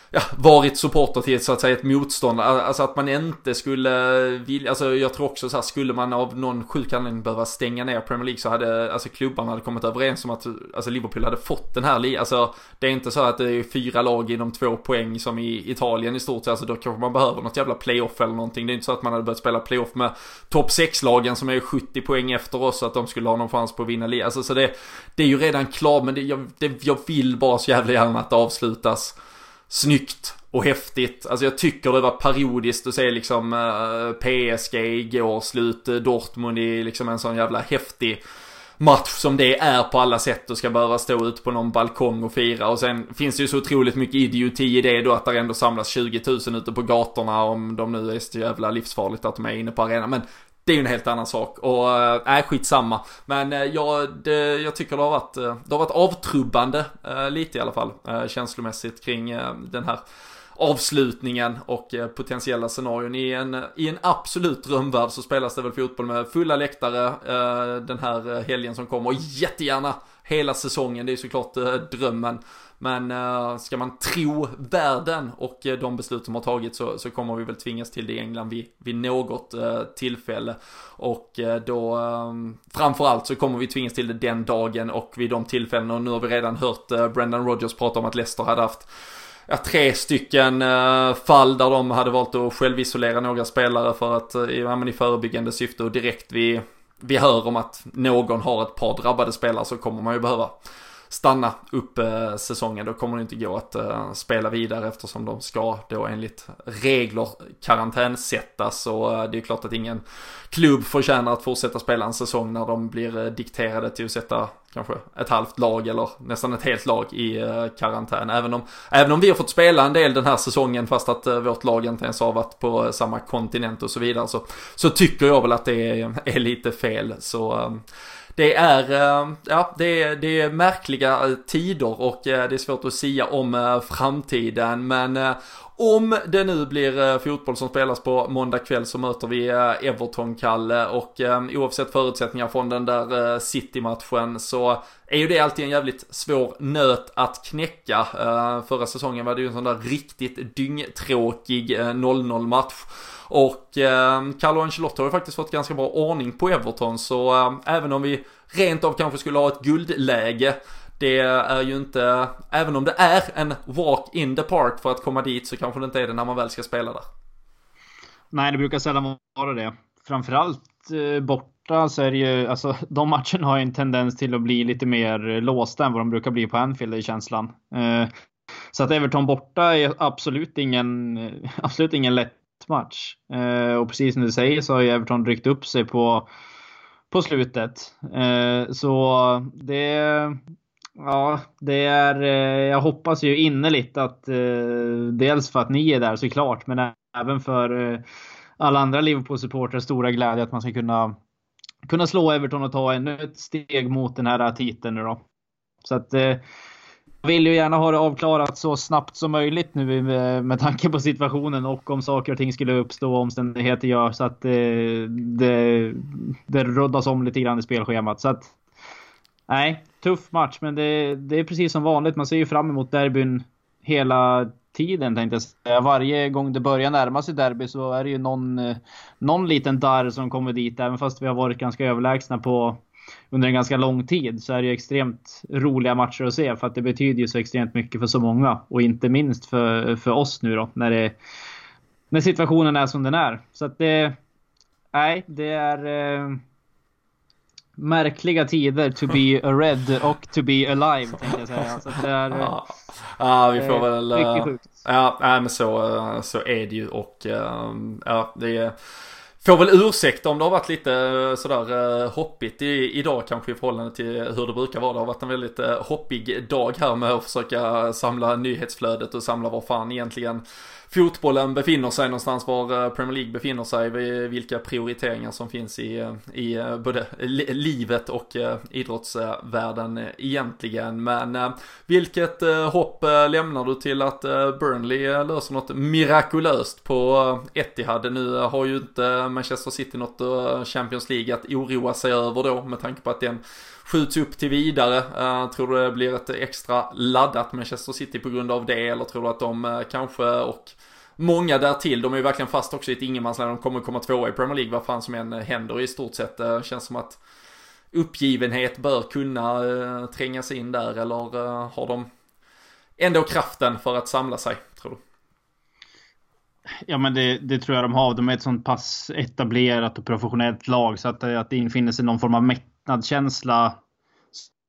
ja, varit supporter till så att säga ett motstånd. Alltså att man inte skulle vilja, alltså jag tror också så här, skulle man av någon sjuk anledning behöva stänga ner Premier League så hade, alltså klubbarna hade kommit överens om att, alltså Liverpool hade fått den här ligan. Alltså det är inte så att det är fyra lag inom två poäng som i Italien i stort sett. Alltså då kanske man behöver något jävla playoff eller någonting. Det är inte så att man hade börjat spela playoff med topp 6-lagen som är 70 poäng efter oss så att de skulle ha någon chans på att vinna ligan. Alltså så det, det är ju redan klart men det, jag, det, jag vill bara så jävla gärna att det avslutas snyggt och häftigt. Alltså jag tycker det var periodiskt att se liksom eh, PSG igår, slut eh, Dortmund i liksom en sån jävla häftig match som det är på alla sätt och ska behöva stå ute på någon balkong och fira. Och sen finns det ju så otroligt mycket idioti i det då att det ändå samlas 20 000 ute på gatorna om de nu är så jävla livsfarligt att de är inne på arenan. Men det är ju en helt annan sak och äh, skitsamma. Men eh, äh, jag, det, jag tycker det har varit, eh, det har varit avtrubbande äh, lite i alla fall äh, känslomässigt kring äh, den här avslutningen och potentiella scenarion. I en, I en absolut drömvärld så spelas det väl fotboll med fulla läktare den här helgen som kommer och jättegärna hela säsongen. Det är såklart drömmen. Men uh, ska man tro världen och eh, de beslut som har tagits så, så kommer vi väl tvingas till det i England vid, vid något uh, tillfälle. Och uh, då um, framförallt så kommer vi tvingas till det den dagen och vid de tillfällena. Och nu har vi redan hört Brendan Rodgers prata om att Leicester hade haft ja, tre stycken uh, fall där de hade valt att självisolera några spelare för att, uh, ja, i förebyggande syfte och direkt vi, vi hör om att någon har ett par drabbade spelare så kommer man ju behöva stanna upp eh, säsongen. Då kommer det inte gå att eh, spela vidare eftersom de ska då enligt regler karantänsättas. Och eh, det är klart att ingen klubb förtjänar att fortsätta spela en säsong när de blir dikterade till att sätta kanske ett halvt lag eller nästan ett helt lag i karantän. Även om, även om vi har fått spela en del den här säsongen fast att vårt lag inte ens har varit på samma kontinent och så vidare så, så tycker jag väl att det är, är lite fel. Så det är, eh, ja, det är, det är märkliga tider och eh, det är svårt att sia om eh, framtiden. Men om det nu blir eh, fotboll som spelas på måndag kväll så möter vi eh, Everton, Kalle, och eh, oavsett förutsättningar från den där City-matchen så är ju det alltid en jävligt svår nöt att knäcka. Förra säsongen var det ju en sån där riktigt dyngtråkig 0-0 match. Och eh, Carlo Ancelotti har ju faktiskt fått ganska bra ordning på Everton så eh, även om vi rent av kanske skulle ha ett guldläge det är ju inte, även om det är en walk in the park för att komma dit så kanske det inte är det när man väl ska spela där. Nej, det brukar sällan vara det. Framförallt eh, borta så är det ju, alltså de matcherna har ju en tendens till att bli lite mer låsta än vad de brukar bli på Anfield i känslan. Eh, så att Everton borta är absolut ingen, absolut ingen lätt match. Eh, och precis som du säger så har ju Everton ryckt upp sig på, på slutet. Så det Ja, det är, eh, jag hoppas ju innerligt att eh, dels för att ni är där såklart, men även för eh, alla andra Liverpool-supportrar stora glädje att man ska kunna, kunna slå Everton och ta ännu ett steg mot den här titeln nu då. Så att jag vill ju gärna ha det avklarat så snabbt som möjligt nu med, med tanke på situationen och om saker och ting skulle uppstå och omständigheter gör så att det, det, det roddas om lite grann i spelschemat. Så att Nej, tuff match, men det, det är precis som vanligt. Man ser ju fram emot derbyn hela tiden tänkte jag säga. Varje gång det börjar närma sig derby så är det ju någon, eh, någon liten darr som kommer dit. Även fast vi har varit ganska överlägsna på under en ganska lång tid så är det ju extremt roliga matcher att se för att det betyder ju så extremt mycket för så många. Och inte minst för, för oss nu då när, det, när situationen är som den är. Så att det... Nej, det är... Eh, Eh, märkliga tider to be a red och to be alive tänkte jag säga. Så det är, ja. ja, vi får väl... Mycket sjukt. Ja, nej, men så, så är det ju och ja, det är... Får väl ursäkta om det har varit lite sådär hoppigt i, idag kanske i förhållande till hur det brukar vara. Det har varit en väldigt hoppig dag här med att försöka samla nyhetsflödet och samla vad fan egentligen fotbollen befinner sig någonstans, var eh, Premier League befinner sig, vilka prioriteringar som finns i, eh, i eh, både livet och idrottsvärlden egentligen. Men vilket hopp lämnar du till att Burnley löser något mirakulöst på Etihad? Nu har ju inte Manchester City något Champions League att oroa sig över då med tanke på att den skjuts upp till vidare. Uh, tror du det blir ett extra laddat Manchester City på grund av det? Eller tror du att de uh, kanske och många därtill, de är ju verkligen fast också i ett ingenmansland. De kommer komma tvåa i Premier League vad fan som än händer i stort sett. Uh, känns som att uppgivenhet bör kunna uh, trängas in där eller har de ändå kraften för att samla sig, tror du? Ja men det, det, tror jag de har. De är ett sånt pass etablerat och professionellt lag så att, att det infinner sig någon form av lättnadskänsla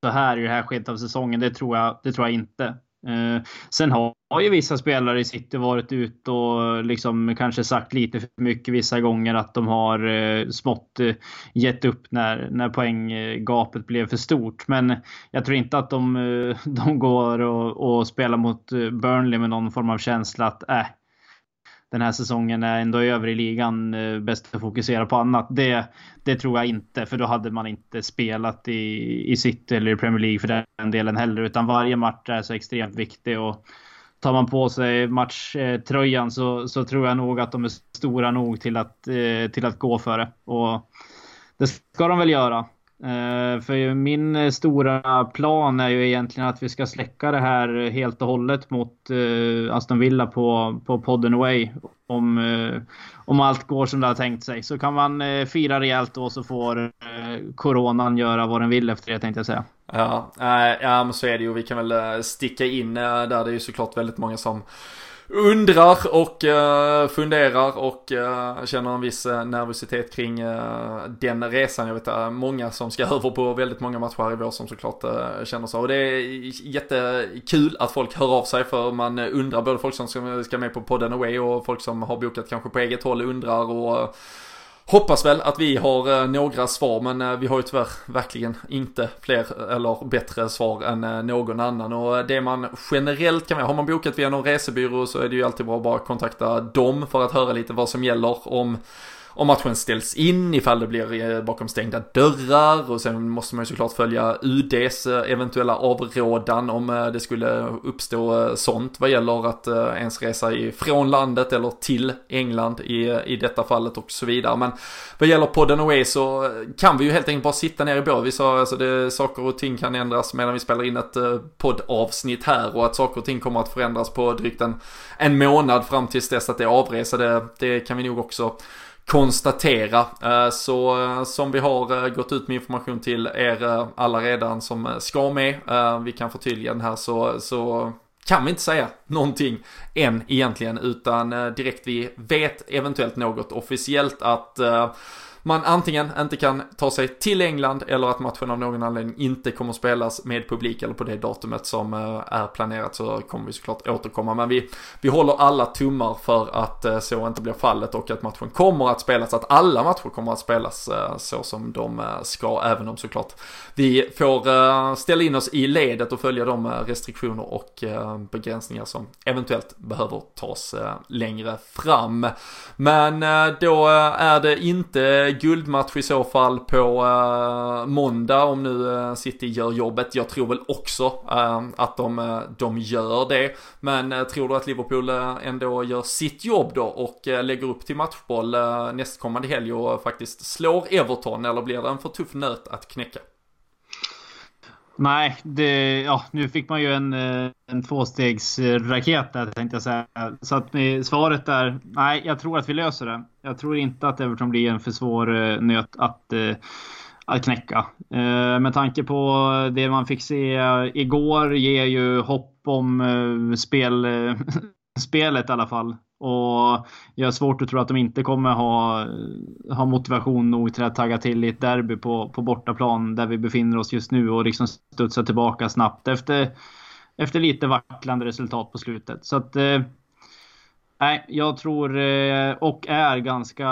så här i det här skedet av säsongen, det tror jag, det tror jag inte. Eh, sen har, har ju vissa spelare i City varit ute och liksom kanske sagt lite för mycket vissa gånger att de har eh, smått eh, gett upp när, när poänggapet blev för stort. Men jag tror inte att de, eh, de går och, och spelar mot eh, Burnley med någon form av känsla att äh, den här säsongen är ändå över i ligan. Eh, bäst att fokusera på annat. Det, det tror jag inte, för då hade man inte spelat i, i City eller i Premier League för den delen heller. Utan varje match är så extremt viktig. Och tar man på sig matchtröjan så, så tror jag nog att de är stora nog till att, eh, till att gå för det. Och det ska de väl göra. Eh, för min eh, stora plan är ju egentligen att vi ska släcka det här helt och hållet mot eh, Aston Villa på, på podden Away. Om, om allt går som det har tänkt sig. Så kan man fira rejält då så får Coronan göra vad den vill efter det tänkte jag säga. Ja, ja men så är det ju. Vi kan väl sticka in där. Det är ju såklart väldigt många som undrar och uh, funderar och uh, känner en viss eh, nervositet kring den resan. Jag vet att många som ska över på väldigt många matcher här i vår som såklart känner så. Och det är jättekul att folk hör av sig för man undrar både folk som ska, ska med på podden Away och folk som har bokat kanske på eget håll undrar och Hoppas väl att vi har eh, några svar men eh, vi har ju tyvärr verkligen inte fler eh, eller bättre svar än någon annan. Och det man generellt kan, har man bokat via någon resebyrå så är det ju alltid bra att bara kontakta dem för att höra lite vad som gäller om om matchen ställs in, ifall det blir eh, bakom stängda dörrar och sen måste man ju såklart följa UDs eh, eventuella avrådan om eh, det skulle uppstå sånt vad gäller att ens resa ifrån landet eller till England i, i detta fallet och så vidare. Men vad gäller podden away så kan vi ju helt enkelt bara sitta ner i båt. Vi sa alltså det, saker och ting kan ändras medan vi spelar in ett poddavsnitt här och att saker och ting kommer att förändras på drygt en, en månad fram tills dess att det är avresa. Det, det kan vi nog också konstatera. Eh, så eh, som vi har eh, gått ut med information till er alla redan som ska med, vi kan förtydliga den här så, så kan vi inte säga någonting än egentligen utan direkt vi vet eventuellt något officiellt att man antingen inte kan ta sig till England eller att matchen av någon anledning inte kommer att spelas med publik eller på det datumet som eh, är planerat så kommer vi såklart återkomma. Men vi, vi håller alla tummar för att eh, så inte blir fallet och att matchen kommer att spelas, att alla matcher kommer att spelas eh, så som de ska, även om såklart vi får ställa in oss i ledet och följa de restriktioner och begränsningar som eventuellt behöver tas längre fram. Men då är det inte guldmatch i så fall på eh, måndag om nu eh, City gör jobbet. Jag tror väl också eh, att de, eh, de gör det. Men eh, tror du att Liverpool eh, ändå gör sitt jobb då och lägger upp till matchboll nästkommande helg och faktiskt slår Everton eller blir det en för tuff nöt att knäcka? Nej, det, ja, nu fick man ju en, eh, en tvåstegsraket där tänkte jag säga. Så att eh, svaret är nej, jag tror att vi löser det. Jag tror inte att Everton blir en för svår eh, nöt att, att knäcka. Med tanke på det man fick se igår ger ju hopp om spel, spelet i alla fall. Och jag har svårt att tro att de inte kommer ha, ha motivation nog till att tagga till i ett derby på, på bortaplan där vi befinner oss just nu och liksom studsa tillbaka snabbt efter, efter lite vacklande resultat på slutet. Så att eh, Nej, jag tror eh, och är ganska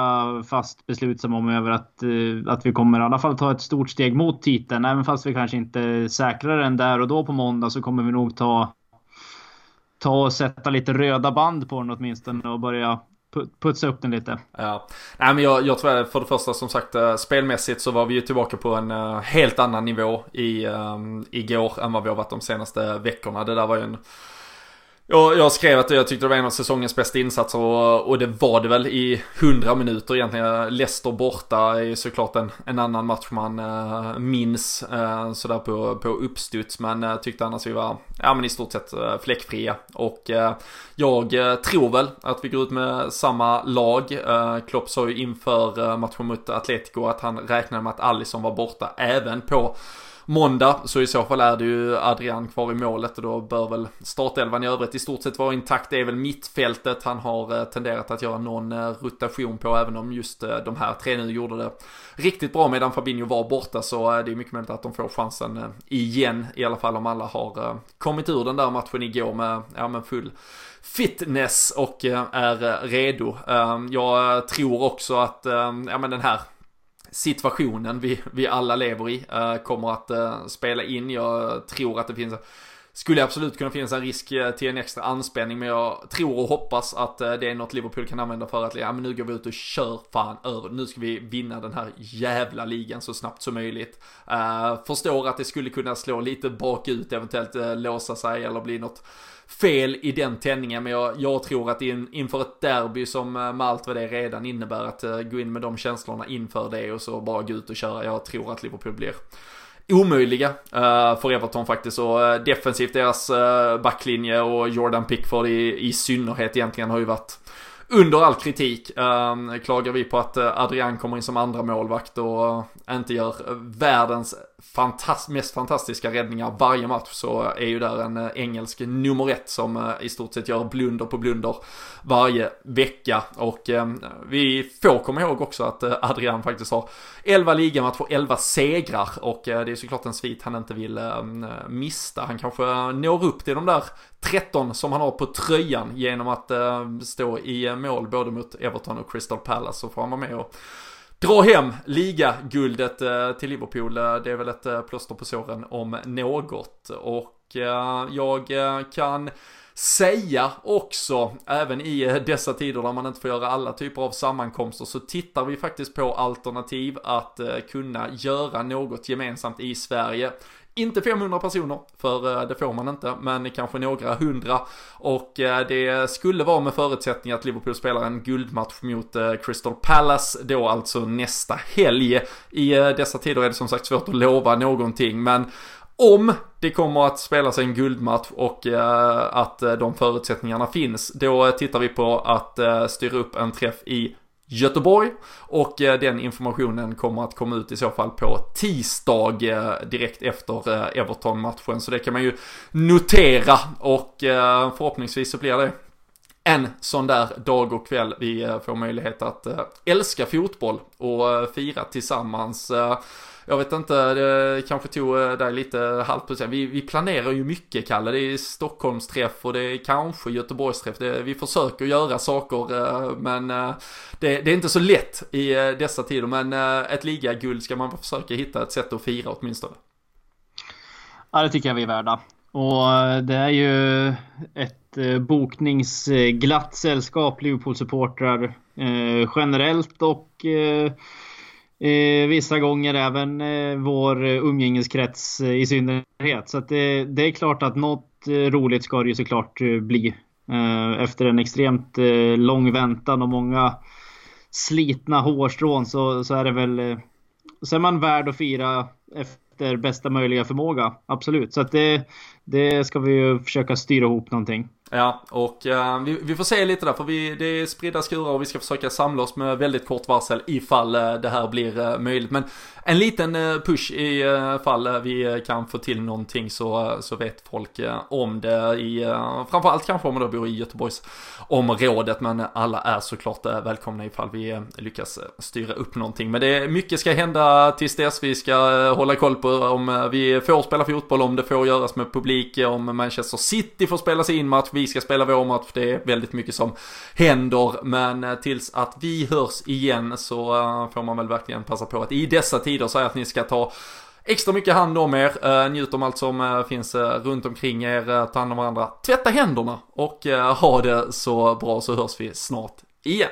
fast beslutsam om över att, eh, att vi kommer i alla fall ta ett stort steg mot titeln. Även fast vi kanske inte säkrar den där och då på måndag så kommer vi nog ta ta och sätta lite röda band på den åtminstone och börja putsa upp den lite. Ja, nej men jag, jag tror att för det första som sagt eh, spelmässigt så var vi ju tillbaka på en uh, helt annan nivå i, um, igår än vad vi har varit de senaste veckorna. Det där var ju en jag, jag skrev att jag tyckte det var en av säsongens bästa insatser och, och det var det väl i hundra minuter egentligen. Leicester borta är ju såklart en, en annan match man äh, minns äh, sådär på, på uppstuds. Men äh, tyckte annars vi var ja, men i stort sett äh, fläckfria. Och jag tror väl att vi går ut med samma lag. Äh, Klopp sa ju inför matchen mot Atletico att han räknade med att Alisson var borta även på måndag. Så i så fall är det ju Adrian kvar i målet och då bör väl startelvan i övrigt i stort sett vara intakt. Det är väl mittfältet han har eh, tenderat att göra någon eh, rotation på även om just eh, de här tre nu gjorde det riktigt bra medan Fabinho var borta så det är mycket möjligt att de får chansen igen i alla fall om alla har kommit ur den där matchen igår med, ja men full fitness och är redo. Jag tror också att, ja men den här situationen vi, vi alla lever i eh, kommer att eh, spela in. Jag tror att det finns skulle absolut kunna finnas en risk eh, till en extra anspänning men jag tror och hoppas att det är något Liverpool kan använda för att ja, men nu går vi ut och kör fan över. Nu ska vi vinna den här jävla ligan så snabbt som möjligt. Uh, förstår att det skulle kunna slå lite bakut, eventuellt uh, låsa sig eller bli något fel i den tändningen. Men jag, jag tror att in, inför ett derby som eh, Malt med allt vad det redan innebär att uh, gå in med de känslorna inför det och så bara gå ut och köra. Jag tror att Liverpool blir omöjliga uh, för Everton faktiskt. Och uh, defensivt deras uh, backlinje och Jordan Pickford i, i synnerhet egentligen har ju varit under all kritik. Ehm, klagar vi på att eh, Adrian kommer in som andra målvakt och eh, inte gör eh, världens fantast mest fantastiska räddningar varje match så är ju där en engelsk nummer ett som i stort sett gör blunder på blunder varje vecka. Och eh, vi får komma ihåg också att Adrian faktiskt har 11 ligamatcher, 11 segrar och eh, det är såklart en svit han inte vill eh, mista. Han kanske når upp till de där 13 som han har på tröjan genom att eh, stå i eh, mål både mot Everton och Crystal Palace så får han vara med och dra hem ligaguldet eh, till Liverpool. Eh, det är väl ett eh, plåster på såren om något. Och jag kan säga också, även i dessa tider där man inte får göra alla typer av sammankomster, så tittar vi faktiskt på alternativ att kunna göra något gemensamt i Sverige. Inte 500 personer, för eh, det får man inte, men kanske några hundra. Och eh, det skulle vara med förutsättning att Liverpool spelar en guldmatch mot eh, Crystal Palace, då alltså nästa helg. I dessa tider är det som sagt svårt att lova någonting, men om det kommer att spelas en guldmatch och att de förutsättningarna finns, då tittar vi på att styra upp en träff i Göteborg. Och eh, den informationen kommer att komma ut i så fall på tisdag eh, direkt efter eh, Everton-matchen. Så det kan man ju notera. Och förhoppningsvis så blir det en sån där dag och kväll vi får möjlighet att älska fotboll och fira tillsammans jag vet inte, det kanske tog eh, dig lite halvt procent. Vi, vi planerar ju mycket, Kalle. Det är Stockholmsträff och det är kanske Göteborgsträff. Det, vi försöker göra saker, eh, men eh, det, det, är inte så lätt i dessa tider. Men ett ligaguld ska man försöka hitta ett sätt att fira åtminstone. Ja, det tycker jag vi är värda. Och det är ju ett bokningsglatt sällskap Liverpool-supportrar eh, generellt och eh, Eh, vissa gånger även eh, vår eh, umgängeskrets eh, i synnerhet. Så det, eh, det, är klart att något eh, roligt ska det ju såklart eh, bli. Eh, efter en extremt eh, lång väntan och många slitna hårstrån så, så är det väl så är man värd att fira efter bästa möjliga förmåga. Absolut. Så att det, det ska vi ju försöka styra ihop någonting. Ja, och eh, vi, vi, får se lite där, för vi, det är spridda skurar och vi ska försöka samla oss med väldigt kort varsel ifall eh, det här blir eh, möjligt. Men en liten eh, push i eh, fall eh, vi kan få till någonting så, så vet folk om det i, framförallt kanske om man då bor i Göteborgsområdet, men alla är såklart välkomna ifall vi lyckas styra upp någonting. Men det, mycket ska hända tills dess, vi ska hålla koll på om vi får spela fotboll, om det får göras med publik, om Manchester City får spela sin match, vi ska spela vår match, det är väldigt mycket som händer. Men eh, tills att vi hörs igen så eh, får man väl verkligen passa på att i dessa tider säga att ni ska ta extra mycket hand om er, eh, njut om allt som finns runt omkring er, ta hand om varandra, tvätta händerna och ha det så bra så hörs vi snart igen.